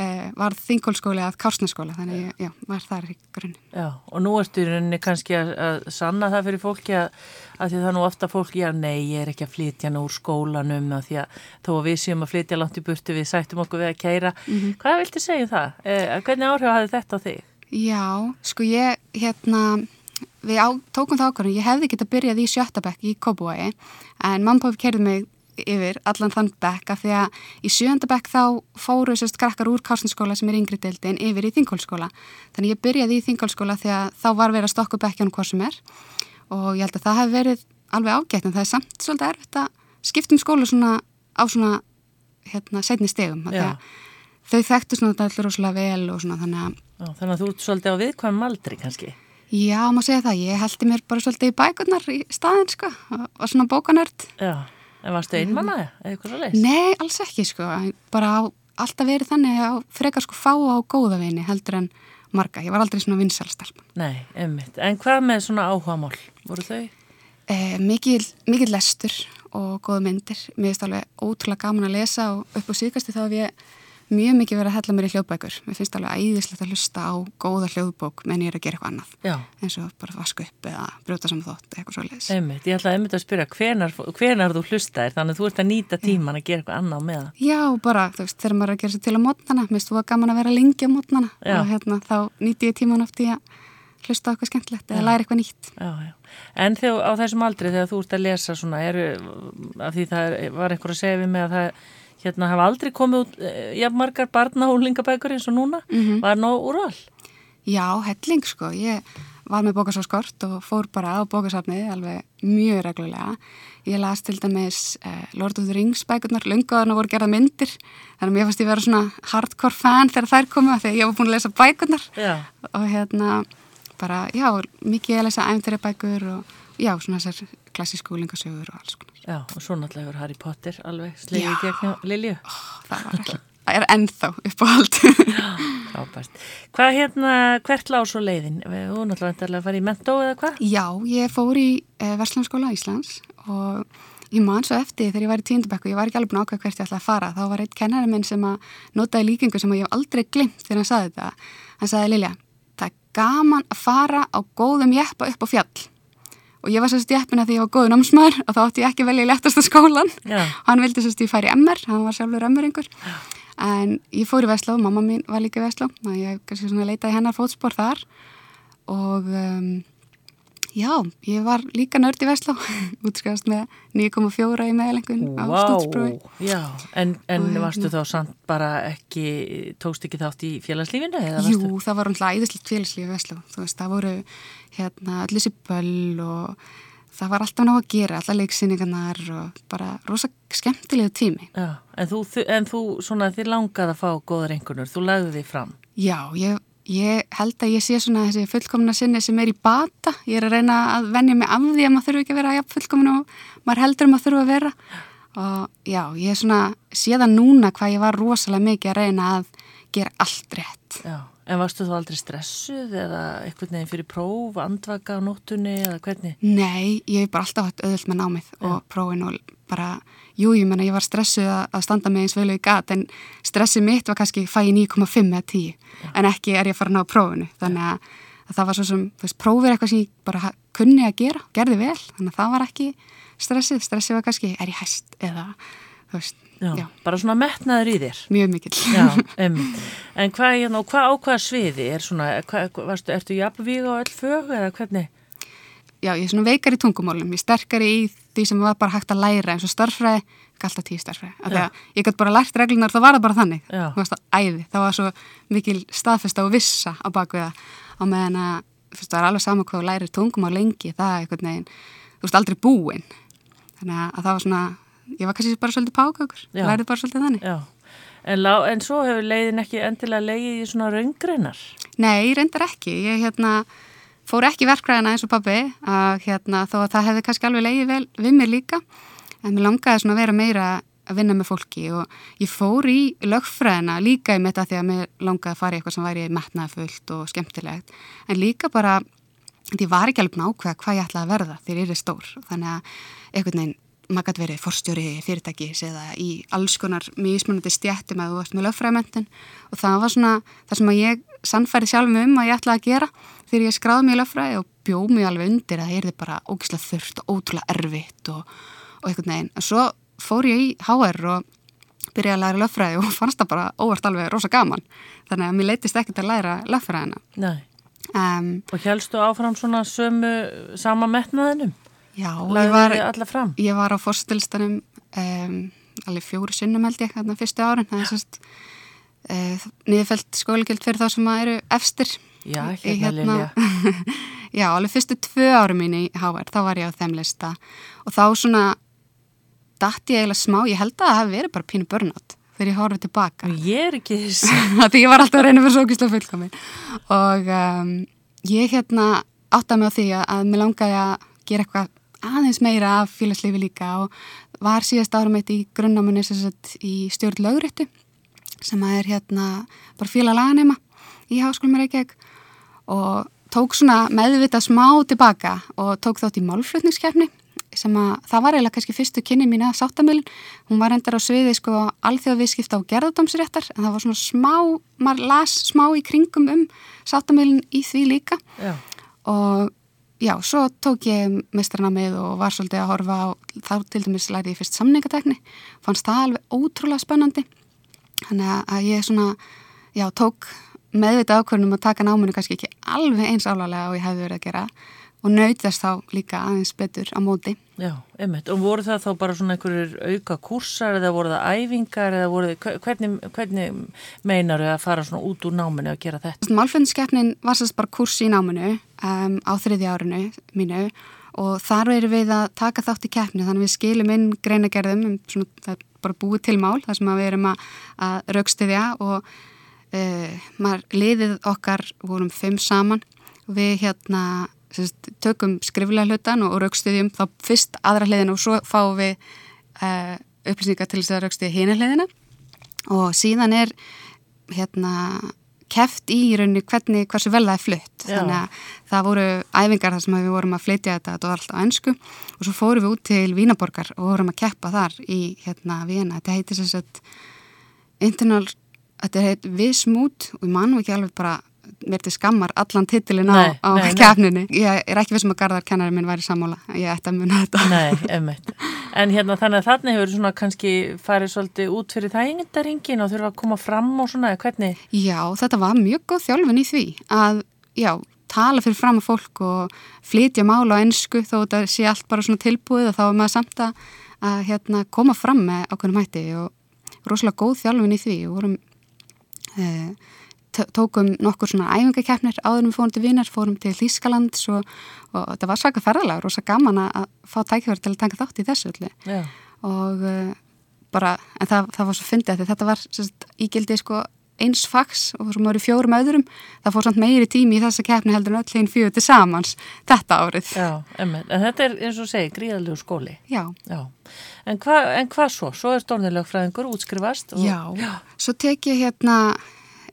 eh, var þingkólskóli að kársnaskóla þannig ég já, var þar í grunni Já, og nú ertu í rauninni kannski að, að sanna það fyrir fólki að, að því það nú ofta fólki að nei, ég er ekki að flytja nú úr skólanum að því að þó að við séum að flytja langt í burtu við sættum okkur við að keira mm -hmm. Hvað viltu segja um það? Eh, hvernig áhrif hafði þetta á þig? Já, sko ég, hérna við á, tókum það ákvörðum, ég hefði gett að byrjað í sjöttabekk í Kópúi en mamma og kerði mig yfir allan þann bekk af því að í sjönda bekk þá fóru sérst krakkar úr Kársinskóla sem er yngri deildin yfir í Þingólskóla. Þannig ég byrjaði í Þingólskóla því að þá var verið að stokka bekkjónu hvað sem er og ég held að það hef verið alveg ágætt en það er samt svolítið erfitt að skiptum skóla svona á svona hérna setni stegum. Þau þekktu svona þetta allur rosalega vel og svona þannig að... Já, þannig að þú ert svolítið á viðkvæm aldri kannski? Já, maður segja það. Ég held mér bara svolítið í bækurnar í staðin sko og svona bókanörd. Já. En varstu eitthvað svo leiðs? Nei, alls ekki sko, bara á, alltaf verið þannig að frekar sko fá á góða vini heldur en marga, ég var aldrei svona vinsalstelp. Nei, einmitt, en hvað með svona áhuga mál, voru þau? Eh, mikið, mikið lestur og góða myndir, mér finnst alveg ótrúlega gaman að lesa og upp á síðkasti þá hef ég mjög mikið verið að hella mér í hljóðbækur. Mér finnst alveg æðislegt að hlusta á góða hljóðbók menn ég er að gera eitthvað annað. Já. eins og bara vasku upp eða brjóta saman þótt eitthvað svo leiðis Einmitt, Ég ætlaði einmitt að spyrja hvenar, hvenar þú hlusta er þannig að þú ert að nýta tíman að gera eitthvað annað með það Já, bara þú veist, þegar maður er að gera sér til á mótnana mér finnst þú að gaman að vera lengi á mótnana. Og hérna, þá nýti ég tíman oft í að hlusta á eitthvað skemmtilegt eða læra eitthvað nýtt. Já, já. En þegar, á þessum aldri þegar þú ert að lesa svona, eru, af því það var einhver að segja við mig að það hérna hafa aldrei komið út eh, jafn margar barna og lingabækur eins og núna mm -hmm. var nóg úr all? Já, helling sko ég var með bókasafskort og fór bara á bókasafnið alveg mjög reglulega ég las til dæmis eh, Lord of the Rings bækurnar, lungaðarna voru gerað myndir þannig að mér fannst ég vera svona hardcore fan þegar þær komu þegar ég var búin að lesa bækurnar já. og hérna bara, já, mikið að lesa æmþæri bækur og já, svona þessar klassísku úlingasögur og alls konar. Já, og svo náttúrulega Harry Potter alveg slegið gegn Lilju. Það var ekki, það er ennþá upp á allt. Frábært. Hvað hérna, hvert lág svo leiðin? Þú náttúrulega var í mentó eða hvað? Já, ég fór í eh, Verslanskóla Íslands og ég man svo eftir þegar ég var í tíundabekku, ég var ekki alveg búin ákveð hvert ég ætlaði að fara, þá var einn kennari minn sem að notaði líkingu sem ég hef aldrei glimt þegar hann saði þetta. Hann saði Lilja, það er gaman að fara á góðum jeppa upp á fjall og ég var sérst í eppina því ég var góður námsmaður og þá átti ég ekki velja í lettasta skólan Já. hann vildi sérst ég færi MR, hann var sjálfur MR-ingur en ég fór í Vestló, mamma mín var líka í Vestló og ég kannski svona leitaði hennar fótspór þar. Og um, já, ég var líka nörd í Vestló útskast með 9,4 í meðlengun wow. á stúdsprúi Já, en, en og, varstu hérna, þá samt bara ekki, tókst ekki þátt í félagslífinu? Jú, það var umhlað æðislegt félagslífi í Vestló, þú veist, það voru hérna allir þessi böll og það var alltaf ná að gera, alla leiksýningarnar og bara rosa skemmtilegu tími. Já, en þú, en þú svona þið langaði að fá góðar einhvernur, þú lagði því fram. Já, ég, ég held að ég sé svona þessi fullkomna sinni sem er í bata, ég er að reyna að vennja mig af því að maður þurfu ekki að vera ja, fullkomna og maður heldur að maður þurfu að vera og já, ég er svona séðan núna hvað ég var rosalega mikið að reyna að gera allt rétt Já, en varstu þú aldrei stressuð eða eitthvað nefn fyrir próf, andvaka á nóttunni eða hvernig? Nei, ég hef bara alltaf hatt öðvöld með námið Já. og prófin og bara, jú, ég menna, ég var stressuð að standa með eins velu í gat en stressið mitt var kannski fæði 9,5 eða 10 Já. en ekki er ég að fara að ná prófinu, þannig að, að það var svo sem, þú veist, prófið er eitthvað sem ég bara kunni að gera, gerði vel, þannig að það var ekki stressið, stressið var kannski, er ég hæst eða, þú veist, Já, já. bara svona metnaður í þér mjög mikill já, um. en hvað hérna, hva, á hvaða sviði er svona, hva, varstu, ertu jafnvíð á öll fög eða hvernig? Já, ég er svona veikar í tungumólum, ég er sterkar í því sem var bara hægt að læra eins og starfræði, galt að tíu starfræði af því að ég gæti bara lært reglunar, það var það bara þannig. Það var það æði, það var svo mikil staðfesta og vissa á bakveða á meðan að, þú veist, það er alveg saman hvað lærir tungumál lengi, það er eitthvað neginn, þú veist, aldrei búin þannig að það var svona ég var kannski bara svolítið pákökur, lærið bara svolítið þannig. En, lá, en svo hefur leiðin ekki endilega leiðið í svona raungreinar? Nei, reyndar ekki. Ég hérna, fór ekki verkræðina eins og pabbi, að, hérna, þó að það hefði kannski alveg leiðið vel við mér líka, en mér langaði svona að vera meira að vinna með fólki og ég fór í lögfræðina líka í mitt að því að mér langaði að fara í eitthvað sem væri metnaðfullt og skemmtilegt, en líka bara, því ég var ekki alveg nákvæða hvað ég ætlaði að verða þegar ég er stór, þannig að einhvern veginn maður gæti verið forstjóri fyrirtækis eða í alls konar mismunandi stjættum að þú varst með löffræðmentin og það var svona það sem að ég sannfæri sjálf um að ég ætlaði að gera þegar ég skráði mig í löffræði og bjóð mig alveg undir að það er bara ógislega þurft og ótrúlega erfitt og, og eitthvað neginn. Og svo fór ég í HR og byrjaði að læra löffræði og fannst það bara óvart alveg rosa gaman. Þannig að mér leytist ekkert að læra löffræðina. Nei. Um, og helstu áfram svona sömu sama metnaðinum? Já, ég var, ég var á fórstilstanum um, alveg fjóri sunnum held ég þarna fyrstu árin. Það er sérst uh, niðurfælt skóligild fyrir þá sem eru efstir. Já, hérna, hérna Já, alveg fyrstu tvö ári mín í HR, þá var ég á þeim lista. Og þá svona dætti ég eiginlega smá, ég held að það hefði verið bara pínu börnátt þegar ég horfið tilbaka. Ég er ekki þess Því ég var alltaf að reyna fyrir sókislega fullkomin. Og um, ég hérna áttaði mig á því að mér langaði að gera eitthvað aðeins meira af félagsleifi líka og var síðast árum eitt í grunnámunni í stjórn lögréttu sem að er hérna bara félaglaganema í háskólum Reykjavík og tók svona meðvita smá tilbaka og tók þátt í málflutningskefni sem að það var eiginlega kannski fyrstu kynni mín að sáttamölin, hún var endar á sviði sko alþjóðavískipta á gerðadómsréttar en það var svona smá, maður las smá í kringum um sáttamölin í því líka Já. og já, svo tók ég mestranamið og var svolítið að horfa á, þá til dæmis læri ég fyrst samningatekni, fannst það alveg ótrúlega spennandi, þannig að ég svona, já, tók meðvita ákvörnum að taka náminu kannski ekki alveg eins álálega og ég hefði verið að gera og nautast þá líka aðeins betur á móti. Já, einmitt. Og voru það þá bara svona einhverjur auka kursar eða voru það æfingar eða voru það, hvernig, hvernig meinar þau að fara svona út úr náminu að gera þetta? Málföndskeppnin var sérst bara kurs í náminu um, á þriði árinu mínu og þar erum við að taka þátt í keppni þannig við skilum inn greinagerðum um svona, það er bara búið til mál þar sem við erum að, að raukstiðja og uh, maður liðið okkar vorum fimm saman og við hérna sérst, tökum skriflega hlutan og, og raukstuðjum þá fyrst aðra hliðina og svo fáum við uh, upplýsningar til þess að raukstuðja hína hliðina. Og síðan er hérna keft í rauninni hvernig, hversu vel það er flutt. Já. þannig að það voru æfingar þar sem við vorum að flytja þetta, þetta var alltaf á ennsku og svo fórum við út til Vínaborgar og vorum að keppa þar í hérna Vína, þetta heitir sérst internal, þetta heit Vismút og ég mann ekki alveg bara mér til skammar allan titilin á, á kefninu. Ég er ekki vissum að gardarkennari minn væri sammála, ég ætti að muna þetta. Nei. En hérna þannig að þarna hefur svona kannski farið svolítið út fyrir þægindaringin og þurfa að koma fram og svona, hvernig? Já, þetta var mjög góð þjálfin í því að, já, tala fyrir fram að fólk og flytja mála á ennsku þó þetta sé allt bara svona tilbúið og þá er maður samt að, að hérna, koma fram með ákveðnum hætti og rosalega góð þjálfin í því og vorum... Eh, tókum nokkur svona æfingakeppnir áður við fórum til Vínar, fórum til Þískaland og, og þetta var svaka ferðalega og svo gaman að fá tækifæri til að taka þátt í þessu öllu. Yeah. og uh, bara, en það, það var svo fyndið að þetta var sérst, ígildi sko eins fags og maður í fjórum öðrum. Það fór samt meiri tími í þessa keppni heldur en öll einn fjögur til samans þetta árið. Já, en þetta er eins og segi gríðalegu skóli. Já, Já. En hvað hva svo? Svo er stórnilegfræðingur útskrifast og... Já, Já, svo tek ég hérna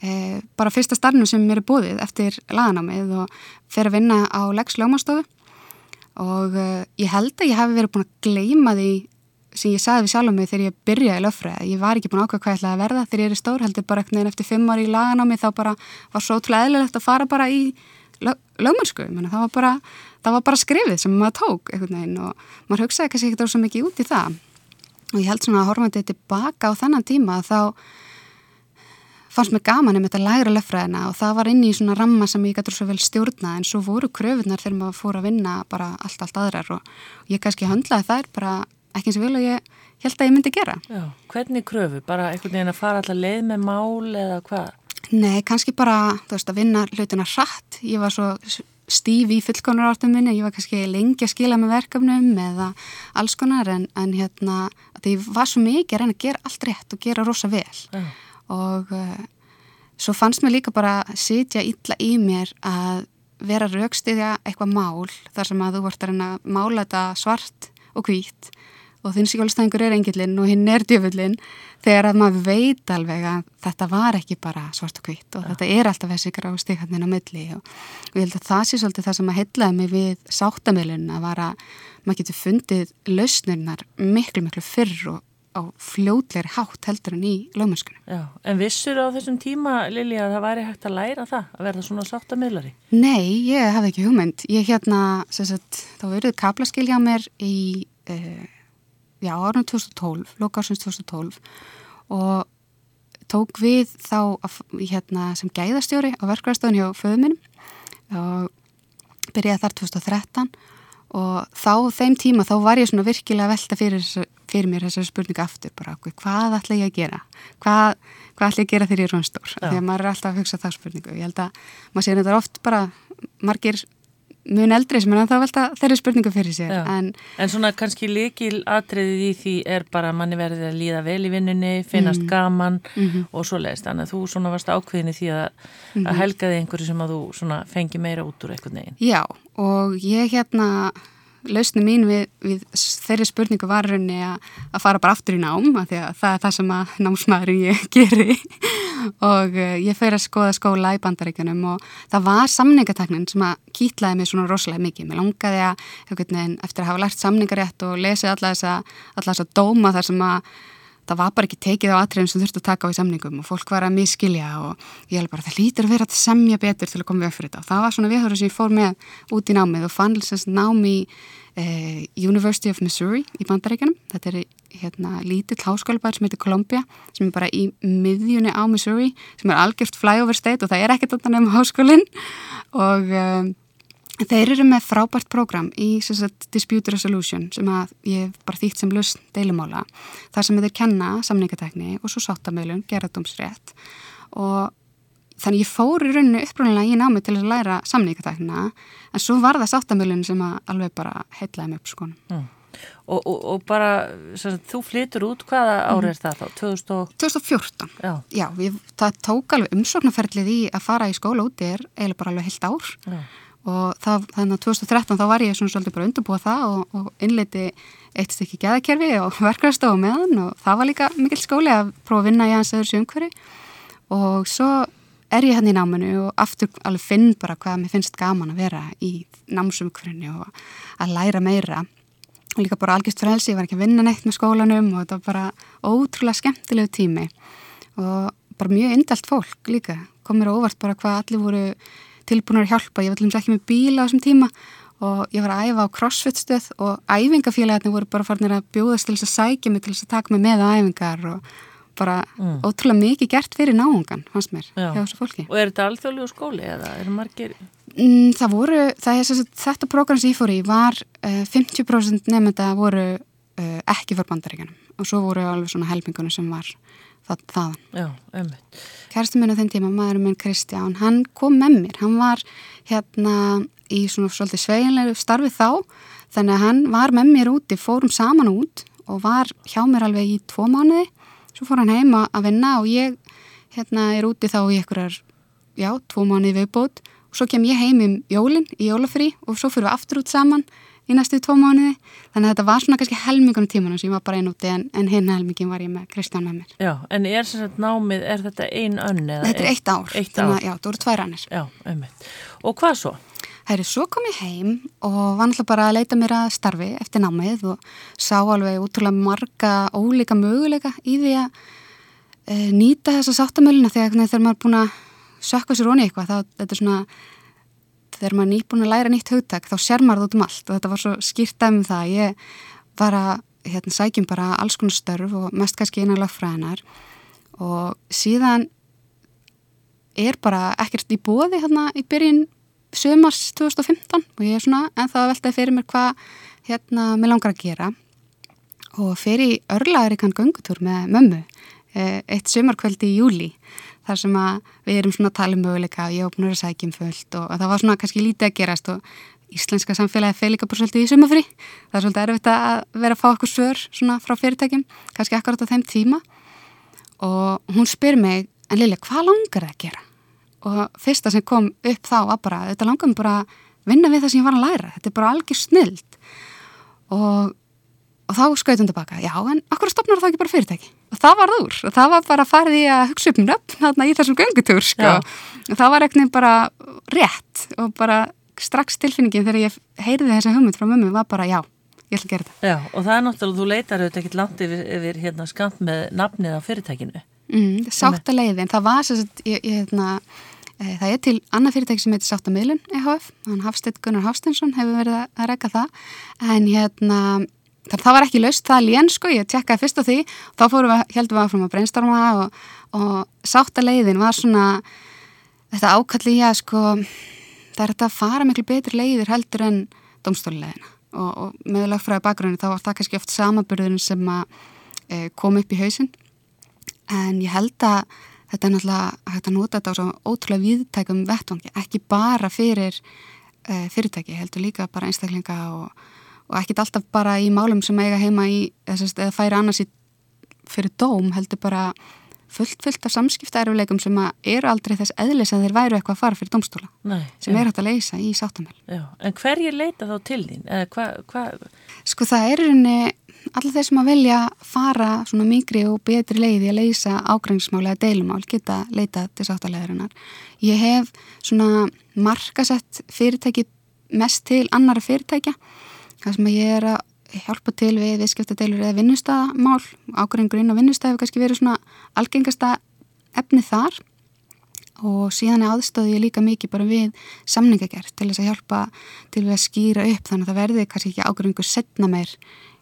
e, bara fyrsta starfnum sem mér er búið eftir laganámið og fer að vinna á Lex Ljómastofu og e, ég held að ég hef verið búin að gleima því sem ég sagði við sjálf mig þegar ég byrjaði löffræði. Ég var ekki búin að ákvæða hvað ég ætlaði að verða þegar ég er í stór, heldur bara ekkert neginn eftir fimm ári í laganámi þá bara var svo ótrúlega eðlilegt að fara bara í lögmennsku. Það það var bara skrifið sem maður tók og maður hugsaði kannski ekkert svo mikið út í það. Og ég held svona að horfandi tilbaka á þennan tíma þá fannst mér gaman um þetta læra löffræðina og það var inn í svona ramma sem ég gætur svo vel stjórna en svo voru kröfunar þegar maður fór að vinna bara allt, allt aðrar og ég kannski höndlaði þær bara ekki eins og vil og ég held að ég myndi gera. Já, hvernig kröfu? Bara einhvern veginn að fara alltaf leið með mál eða hvað? Nei, kannski bara, þú veist, að vinna hlutina hratt. Ég var svo stíf í fullkonarártum minni, ég var kannski lengi að skila með verkefnum eða alls konar en, en hérna, því var svo mikið að reyna að gera allt rétt og gera rosa vel. Já og uh, svo fannst mér líka bara sitja illa í mér að vera raukstiðja eitthvað mál þar sem að þú vart að reyna að mála þetta svart og hvít og þinn síkjálfstæðingur er engilinn og hinn er djöfullinn. Þegar að maður veit alveg að þetta var ekki bara svart og hvít og ja. þetta er alltaf þessi grásti hann á milli. Og, og ég held að það sé svolítið það sem að heitlaði mig við sáttamilun að vara, maður getur fundið lausnirnar miklu miklu fyrr og á fljótleiri hátt heldur en í lögmennskunum. Já, en vissur á þessum tíma, Lili, að það væri hægt að læra það, að verða svona sáttamilari? Nei, ég hafði ekki hugmynd. Ég hérna, sagt, þá verið kaplaskil hjá mér í, uh, já, árunum 2012, lokársins 2012 og tók við þá hérna, sem gæðastjóri á verkvæðastofun hjá föðuminum og byrjaði þar 2013 og þá, þeim tíma, þá var ég svona virkilega velta fyrir, fyrir mér þessari spurninga aftur bara, hvað ætla ég að gera hvað, hvað ætla ég að gera þegar ég er svona stór því að maður er alltaf að hugsa það spurningu ég held að maður sé þetta oft bara margir mun eldri sem er að það velta þeirri spurningu fyrir sér en, en svona kannski líkil atriðið í því er bara að manni verði að líða vel í vinnunni finnast mm. gaman mm -hmm. og svo leiðist þannig að þú svona varst ákveðinni því að, mm -hmm. að mhm. helgaði einhverju sem að þú svona fengi meira út úr eitthvað neginn Já og ég hérna lausni mín við, við þeirri spurningu var raunni að fara bara aftur í nám að að það er það sem að námsmaðurinn ég geri og uh, ég fyrir að skoða skóla í bandaríkunum og það var samningateknin sem að kýtlaði mig svona rosalega mikið. Mér langaði að eftir að hafa lært samningarétt og lesið alla alla þessa dóma þar sem að það var bara ekki tekið á atriðum sem þurfti að taka á í samningum og fólk var að miskilja og ég held bara það lítur að vera að semja betur til að koma við fyrir þetta. Og það var svona viðhverju sem ég fór með út í námið og fann þess námi í eh, University of Missouri í bandaríkanum þetta er hérna lítill háskólabær sem heitir Columbia sem er bara í miðjunni á Missouri sem er algjört flyover state og það er ekkert andan nefnum háskólinn. Og um, Þeir eru með frábært program í sagt, Dispute Resolution sem að ég bara þýtt sem lust deilumála þar sem þeir kenna samningatekni og svo sáttamöðlun, gerðardómsrétt og þannig ég fór í rauninu uppröðinlega í námi til að læra samningatekna en svo var það sáttamöðlun sem að alveg bara heitlaði mig upp sko. Mm. Og, og, og bara, sagt, þú flytur út, hvaða ári er það þá? 2000... 2014. Já, Já við, það tók alveg umsóknarferðlið í að fara í skóla úti er eiginlega bara alveg heilt ár. Já og það, þannig að 2013 þá var ég svona svolítið bara undurbúa það og, og innleiti eitt stykki gæðakerfi og verkvæðastofu meðan og það var líka mikil skóli að prófa að vinna í hans öðru sjöngveri og svo er ég hann hérna í náminu og aftur alveg finn bara hvað mér finnst gaman að vera í námsumkvörinni og að læra meira. Og líka bara algjörst frelsi, ég var ekki að vinna neitt með skólanum og þetta var bara ótrúlega skemmtilegu tími. Og bara mjög indalt fólk líka. Komir óvart bara hvað allir voru tilbúinur að hjálpa, ég var til dæmis ekki með bíla á þessum tíma og ég var að æfa á crossfit stöð og æfingafélagarnir voru bara farinir að bjóðast til þess að sækja mig til þess að taka mig með á æfingar og bara mm. ótrúlega mikið gert fyrir náungan, fannst mér, Já. hjá þessu fólki. Og er þetta alþjóðlegu skóli eða er það margir? Mm, það voru, það er þetta program sem ég fór í var uh, eh, 50% nefnda voru uh, ekki fyrir bandaríkanum og svo voru alveg svona helmingunum sem var þaðan. Já, ömmit. Kærstu minn á þenn tíma, maðurinn minn Kristján, hann kom með mér, hann var hérna í svona svolítið sveginlegu starfi þá, þannig að hann var með mér úti, fórum saman út og var hjá mér alveg í tvo mánuði, svo fór hann heima að vinna og ég hérna er úti þá í einhverjar, já, tvo mánuði viðbót og svo kem ég heim um jólinn í jólafrí og svo fyrir við aftur út saman í næstu tvo mánuði þannig að þetta var svona kannski helmingunum tímanum sem ég var bara einn úti en, en hinn helmingin var ég með Kristján með mér. Já, en er námið, er þetta ein önn? Þetta er eitt ár, eitt ár. Að, já, það voru tvær annir. Já, einmitt. Og hvað svo? Hæri, svo kom ég heim og var náttúrulega bara að leita mér að starfi eftir námið og sá alveg útrúlega marga ólíka möguleika í því að e, nýta þessa sáttamölina þegar, þegar maður er búin að sökka sér onni eitthvað, þá þetta er svona þegar maður er nýbúin að læra nýtt hugtak þá sér maður það út um allt. Og þetta var svo skýrt af um það ég var að hérna, sækjum bara alls konar störf og mest kannski einan lagfræðinar og síðan er bara ekkert í bóði hérna í byrjun sömars 2015 og ég er svona en þá veltaði fyrir mér hvað hérna mér langar að gera. Og fyrir örlaður í kann göngutúr með mömmu eh, eitt sömarkvöldi í júli þar sem að við erum svona að tala um möguleika og ég opnur að sækjum fullt og það var svona kannski lítið að gerast og íslenska samfélagi feil líka bara svolítið í sumafri það er svolítið erfitt að vera að fá okkur svör svona frá fyrirtækjum, kannski akkurat á þeim tíma. Og hún spyr mig, en Lilja, hvað langar það að gera? Og fyrsta sem kom upp þá var bara, þetta langar mér bara að vinna við það sem ég var að læra, þetta er bara algjör snild og og þá skautum tilbaka, já en okkur stopnar það ekki bara fyrirtæki? og það var úr. Það var bara að fara því að hugsa upp nöfn þarna í þessum göngutúr sko. Og það var eitthvað bara rétt og bara strax tilfinningin þegar ég heyrði þessa hugmynd frá mömmu var bara já, ég ætla að gera þetta. Já og það er náttúrulega, þú leitar auðvitað ekkert langt yfir, yfir hérna skamt með nafnið á fyrirtækinu. Mm, Sáttaleiðin, það var ég, hérna, e, það er til annað fyrirtæki sem heitir Sáttamiðlun EHF, hann Hafstedt Gunnar Hafstensson hefur verið að rekka það. En hérna það var ekki laust, það lén sko, ég tjekkaði fyrst á því þá fórum við, heldum við að fórum að brainstorma og, og sáttaleiðin var svona þetta ákalli í að sko það er þetta að fara miklu betri leiðir heldur en domstólilegina og, og með lögfræði bakgrunni þá var það kannski oft samaburðurinn sem að e, kom upp í hausin en ég held að þetta er náttúrulega hægt að nota þetta á svo ótrúlega viðtækum vettvangi, ekki bara fyrir e, fyrirtæki, heldur líka bara einstaklinga og og ekkit alltaf bara í málum sem eiga heima í, eða færi annars í fyrir dóm heldur bara fullt fullt af samskiptaðurleikum sem eru aldrei þess eðlis að þeir væru eitthvað að fara fyrir domstóla Nei, sem já. er hægt að leysa í sáttamæl En hverjir leita þá til þín? Hva, hva? Sko það er unni allir þeir sem að velja fara svona mikri og betri leiði að leysa ágrænsmáli eða deilumál geta leita til sáttalegarinnar Ég hef svona markasett fyrirtæki mest til annara fyrirtækja það sem ég er að hjálpa til við viðskiptadeilur eða vinnustæðamál ákveðingur inn á vinnustæði hefur kannski verið svona algengasta efni þar. Og síðan er aðstöðu ég líka mikið bara við samningagerð til þess að hjálpa til við að skýra upp þannig að það verði kannski ekki ákveðingur setna meir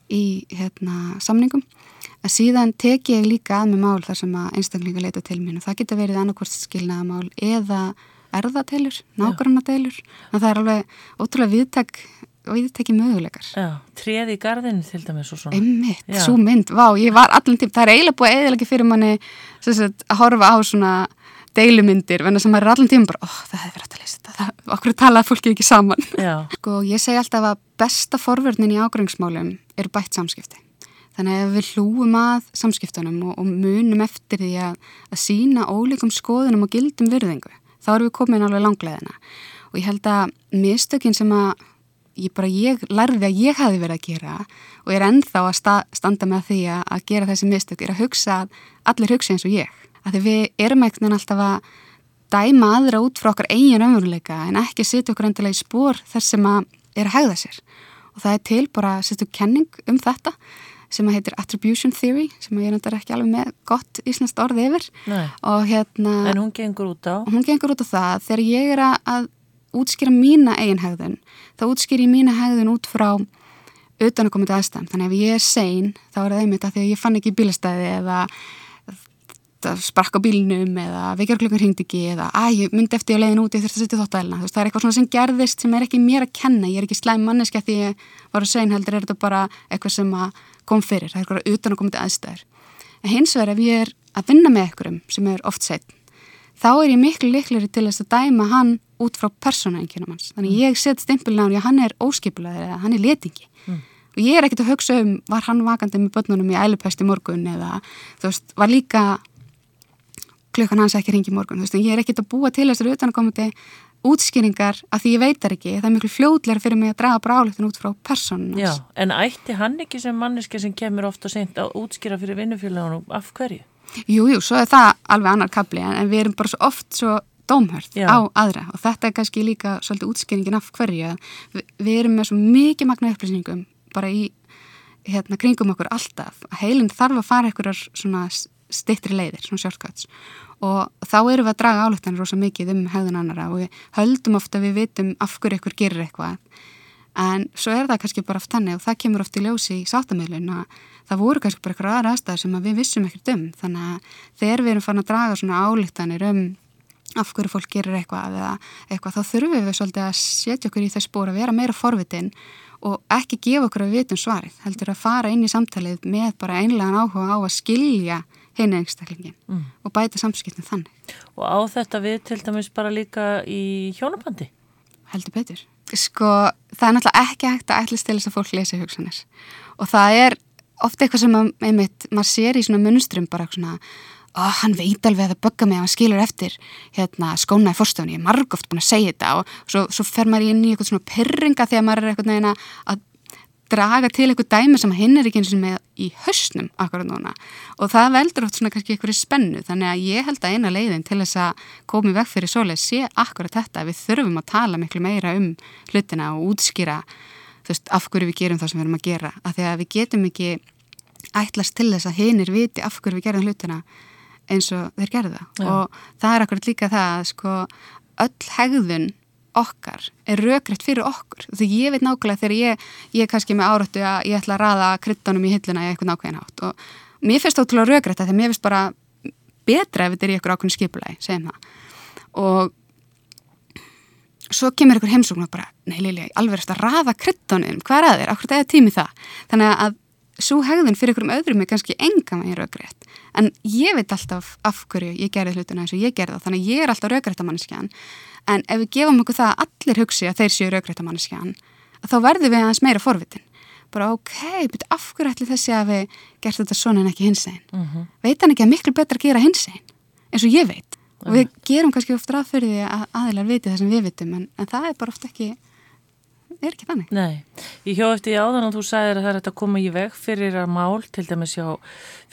í hérna, samningum. Að síðan teki ég líka að með mál þar sem að einstaklinga leita til mín og það getur verið annarkvæmst skilnaðamál eða erðatelur, nákvæmnadelur og það er alveg ótrúlega viðtek og ég tekki möguleikar Treði í gardinu til dæmis og svona. Emmitt, svo mynd, vá, ég var allan tím það er eiginlega búið eðalegi fyrir manni sagt, að horfa á svona deilumyndir, venna sem maður er allan tím bara, ó, það hefði verið að leysa þetta, okkur talaði fólki ekki saman. Sko, ég segi alltaf að besta forverðnin í ágrængsmálum eru bætt samskipti. Þannig að við hlúum að samskiptunum og, og munum eftir því að, að sína ólíkum skoðunum og gildum virðingu, þá erum við komin alveg langleðina og ég held að mistökin sem að ég bara, ég lærði að ég hafi verið að gera og ég er ennþá að sta, standa með því að, að gera þessi mistök, er að hugsa að allir hugsa eins og ég. Að því við erum eitthvað alltaf að dæma aðra út frá okkar eigin raunveruleika en ekki setja okkur endilega í spór þess sem að er að hegða sér. Og það er til bara setja kenning um þetta sem að heitir Attribution Theory sem ég náttúrulega ekki alveg með gott íslenskt orði yfir. Nei. Og hérna... En hún gengur út á? Hún gengur út á það þegar ég er að útskýra mína eigin hegðun. Þá útskýr ég mína hegðun út frá utan að koma til aðstæðan þannig að ef ég er sein þá er það einmitt að því að ég fann ekki bílastæði eða sprakka bílnum eða vekjarklökkur hingd ekki eða að ég myndi eftir að leiðin út ég þurfti að setja þóttælina það er eitthvað svona sem gerðist sem er ekki mér að kenna. Ég er ekki slæm manneski að því ég var að sein heldur er þetta bara eitthvað sem kom fyrir. Það er eitthvað utan að koma til aðstæður. En hins vegar ef ég er að vinna með einhverjum sem er oft setn þá er ég miklu likleri til þess að dæma hann út frá persónaengjunum hans. Þannig mm. ég set stimpilin á hann, hann er óskipilaður eða hann er letingi. Mm. Og ég er ekkert að hugsa um, var hann vakandi með börnunum í ælupæsti morgun eða þú veist, var líka klukkan hans ekki ringi morgun. Þú veist, ég er ekkert að búa til þessari utankomandi útskýringar að því ég veitar ekki, það er miklu fljóðlega fyrir mig að draga bráleiktun út frá personunum. Já, en ætti hann ekki sem manneski sem kemur ofta seint að útskýra fyrir vinnufélagunum af hverju? Jú, jú, svo er það alveg annar kapli en við erum bara svo oft svo dómhörð Já. á aðra. Og þetta er kannski líka svolítið útskýringin af hverju við, við erum með svo mikið magna upplýsningum bara í hérna kringum okkur alltaf. Að heilin þarf að fara einhverjar svona stittri leiðir, svona shortcuts. Og þá erum við að draga álöktanir rosa mikið um hegðun annara og við höldum ofta við vitum af hverju ykkur gerir eitthvað en svo er það kannski bara oft þannig og það kemur oft í ljósi í sátamilun að það voru kannski bara eitthvað aðra aðstæðar sem að við vissum ekkert um þannig að þegar við erum fann að draga svona álöktanir um af hverju fólk gerir eitthvað eða eitthvað þá þurfum við svolítið að setja okkur í þess spór að vera meira forvitin og ekki gefa okkur að vitum svarið heldur að fara inn í samtalið með bara einlegan áhuga á að skilja henni einstaklingin mm. og bæta samskiptin þannig. Og á þetta við til dæmis bara líka í hjónabandi? Heldur betur. Sko, það er náttúrulega ekki hægt að ætla til þess að fólk lesi hugsanir. Og það er ofta eitthvað sem að, einmitt, maður sér í svona munstrum bara svona, að hann veit alveg að það bögga mig að hann skilur eftir hérna, skóna í fórstöfni, ég er margóft búin að segja þetta. Og svo, svo fer maður inn í eitthvað svona pyrringa þegar maður er eitthvað neina að draga til eitthvað dæmi sem hinn er ekki eins og með í höstnum akkurat núna. Og það veldur oft svona kannski eitthvað spennu. Þannig að ég held að eina leiðin til þess að komi vekk fyrir svoleið sé akkurat þetta við þurfum að tala miklu meira um hlutina og útskýra veist af hverju við gerum það sem við erum að gera. Af því að við getum ekki ætlast til þess að hinn er viti af hverju við gerum hlutina eins og þeir gerða ja. og það er akkurat líka það að sko öll hegðun okkar er raugrætt fyrir okkur. Því ég veit nákvæmlega þegar ég, ég er kannski með áröttu að ég ætla að raða kryttanum í hilluna í eitthvað nákvæmlega átt og mér finnst það ótrúlega raugrætt að því mér finnst bara betra ef þetta er í eitthvað ákveðin skipulagi segjum það. Og svo kemur einhver heimsókn og bara, nei Lilja, alveg eftir að raða kryttanum, hvað er að þér, akkur þetta er tími það? Þannig að svo hegðun fyrir einhverjum öðrum er kannski enga með raugrætt en ég veit alltaf af hverju ég gerði hlutuna eins og ég gerði það, þannig að ég er alltaf raugrættamanniskjan en ef við gefum okkur það að allir hugsi að þeir séu raugrættamannskjan þá verður við aðeins meira forvitin bara ok, byrju af hverju ætli þessi að við gert þetta svona en ekki hins einn mhm. -huh. veit hann ekki að miklu betra að gera hins einn eins og ég veit og við gerum kannski ofta aðfyrir því að aðilar viti það sem við vitum en, en það er bara ofta ekki er ekki þannig. Nei, ég hjá eftir áðan og þú sagðir að það er að koma í veg fyrir að mál, til dæmis hjá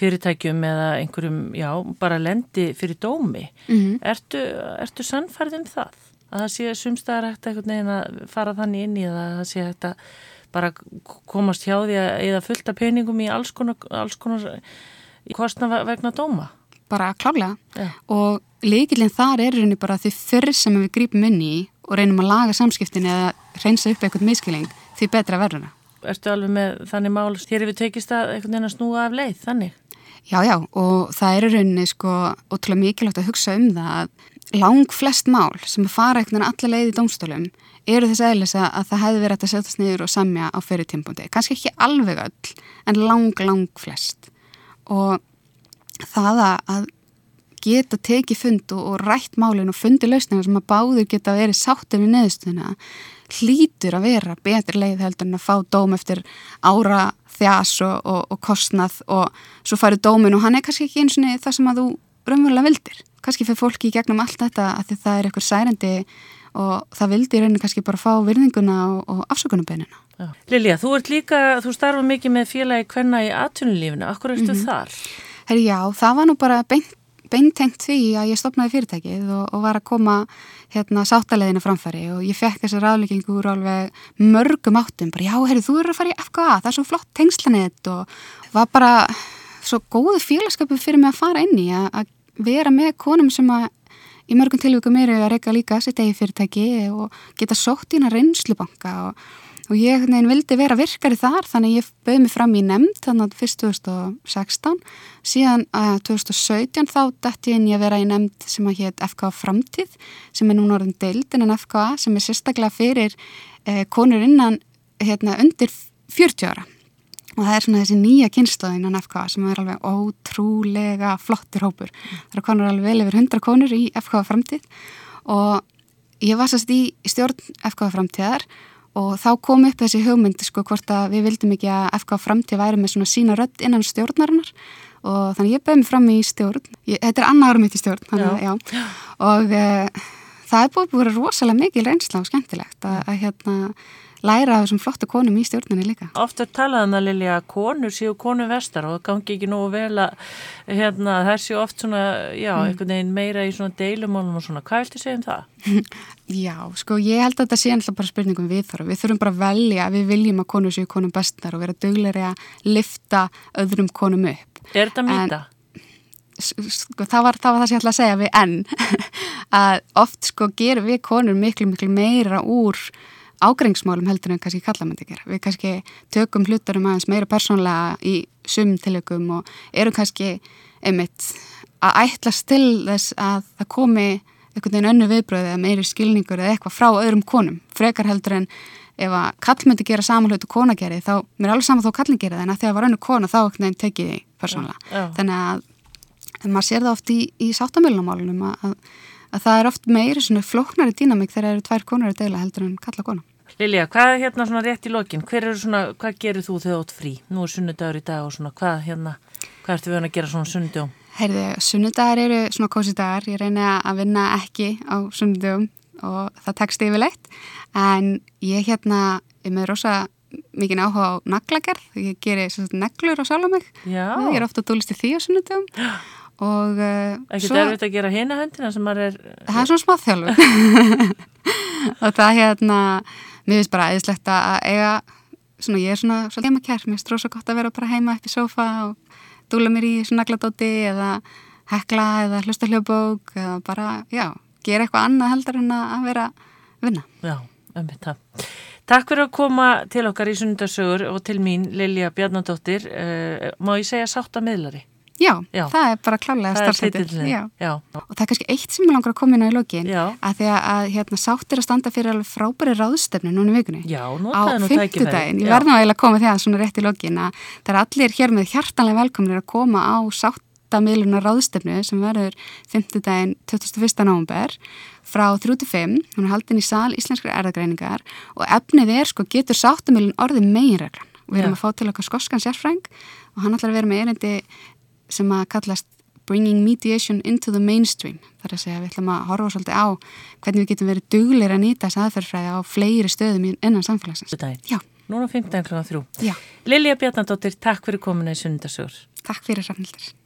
fyrirtækjum eða einhverjum, já, bara lendi fyrir dómi. Mm -hmm. Ertu, ertu sannfærið um það? Að það sé sumstaðar hægt eitthvað neginn að fara þannig inn í það að það sé hægt að bara komast hjá því að eða fullta peningum í alls konar, alls konar kostna vegna dóma? Bara klálega ja. og líkilinn þar er rauninni bara því fyrr sem við grípum inn í og reynum að laga samskiptin eða reynsa upp eitthvað miskilling því betra verður það. Erstu alveg með þannig mál, þér hefur tekist að einhvern veginn að snúa af leið, þannig? Já, já, og það er rauninni sko ótrúlega mikilvægt að hugsa um það að lang flest mál sem fara einhvern veginn allar leið í domstólum eru þess aðeins að það hefði verið að setjast niður og samja á fyrir tímpundi. Kanski ekki alveg öll, en lang, lang flest. Og það að geta tekið fund og, rætt málinn og fundi lausningar sem að báður geta verið sáttir við neðustuna hlýtur að vera betri leið heldur en að fá dóm eftir ára þjás og, og, og kostnað og svo farið dómin og hann er kannski ekki eins og það sem að þú raunverulega vildir. Kannski fyrir fólki í gegnum allt þetta að því það er eitthvað særendi og það vildi rauninu kannski bara fá virðinguna og, og afsökunarbeinina. Lilja, þú ert líka, þú starfa mikið með félagi hvenna í atvinnulífinu. Akkur ertu mm -hmm. þar? Herri já, það var nú bara beint beintengt því að ég stopnaði fyrirtækið og, og var að koma hérna sáttaleðina framfæri og ég fekk þessar ráðleggingu úr alveg mörgum áttum, bara já, herri, þú eru að fara í FKA, það er svo flott tengslanett og var bara svo góðu félagskapu fyrir mig að fara inn í að, að vera með konum sem að í mörgum tilvíkum eru að reyka líka sitt eigi fyrirtæki og geta sótt í hérna reynslubanka og og ég neginn, vildi vera virkari þar þannig ég bauði mig fram í nefnd þannig að fyrst 2016 síðan að 2017 þá dætti ég inn í að vera í nefnd sem að hétt FKA Framtíð sem er núna orðin deild innan FKA sem er sérstaklega fyrir eh, konur innan hérna, undir 40 ára. Og það er svona þessi nýja kynnslóð innan FKA sem er alveg ótrúlega flottir hópur. Það eru konur alveg vel yfir 100 konur í FKA Framtíð. Og ég var sérst í stjórn FKA Framtíðar og þá kom upp þessi hugmynd sko hvort að við vildum ekki að FK framtíð væri með svona sína rödd innan stjórnarinnar og þannig ég beði mig fram í stjórn ég, þetta er annar árum mitt í stjórn þannig, já. Já. og e, það er búið að vera rosalega mikil reynsla og skemmtilegt að, að hérna læra af þessum flottu konum í stjórnarni líka. Ofta talaðan um að Lilja konur séu konu vestar og það gangi ekki nógu vel að hérna, það séu oft svona, já, mm. einhvern veginn meira í svona deilumólum og svona. Hvað viltu segja um það? Já, sko, ég held að þetta sé alltaf bara spurningum við þarf. Við þurfum bara að velja að við viljum að konur séu konum bestar og vera döglegri að lifta öðrum konum upp. Er þetta mýta? Sko, það, var, það var það sem ég ætla að segja við enn að oft sko gerum við konur miklu miklu meira úr ágrengsmálum heldur en kannski kallamöndi gera. Við kannski tökum hlutarum aðeins meira persónlega í sum tilökum og eru kannski einmitt að ætlast til þess að það komi einhvern veginn önnu viðbröði eða meiri skilningur eða eitthvað frá öðrum konum. Frekar heldur en ef að kall myndi gera samanlötu kona geri þá, mér er alveg saman þó kallin gera það en að þegar var önnu kona þá einhvern veginn tekið því persónlega. Já, já. Þannig að maður sér það oft í, í sáttamilnumálunum að, að, að það er oft meiri svona flóknari dýnamík þegar eru tvær konar að deila heldur en kalla kona. Lilja, hvað er hérna svona rétt í lokin? Hver eru svona, hvað gerir þú þegar átt frí? Nú er sunnudagur í dag og svona, hvað hérna, hvað ertu við að gera svona sunnudagum? Heyrðu, sunnudagar eru svona kósidagar, ég reyna að vinna ekki á sunnudagum og það tekst yfirleitt, en ég hérna er með rosa mikið áhuga á naglagerð, ég gerir neglur á Já. ég er ofta dúlist í því á sunnudagum og uh, Ekkert erfitt að gera hérna höndina sem maður er... Það er svona smáþjálfur og það hérna mér finnst bara eðislegt að eiga svona ég er svona svolítið heima kær mér finnst rosa gott að vera bara heima upp í sofa og dúla mér í svona nagladóti eða hekla eða hlusta hljóðbók eða bara, já, gera eitthvað annað heldur en að vera vinna. Já, ummitt það. Takk fyrir að koma til okkar í sundarsögur og til mín Lilja Bjarnadóttir. Uh, má ég segja sátt að miðlari Já, já, það er bara klálega starfsættir og það er kannski eitt sem ég langar að koma inn á í lokin að því að hérna, sáttir að standa fyrir alveg frábæri ráðstöfnu núna í vikunni. Já, á fymtudagin, ég verði náðilega að koma því að svona rétt í lokin að það er allir hér með hjartanlega velkominir að koma á sáttamiluna ráðstöfnu sem verður fymtudagin 21. november frá 35, hún er haldin í sal íslenskri erðagreiningar og efnið er sko getur sáttamilun orðið meginreglan. Og við erum að fá til okkar skoskan sérfræng og hann ætlar að vera með erindi sem að kallast Bringing Mediation into the Mainstream þar að segja við ætlum að horfa svolítið á hvernig við getum verið duglir að nýta þess aðferðfræði á fleiri stöðum innan samfélagsins. Já. Núna 15.3. Lilja Bjarnadóttir, takk fyrir komuna í Sundarsjór. Takk fyrir Rafnildur.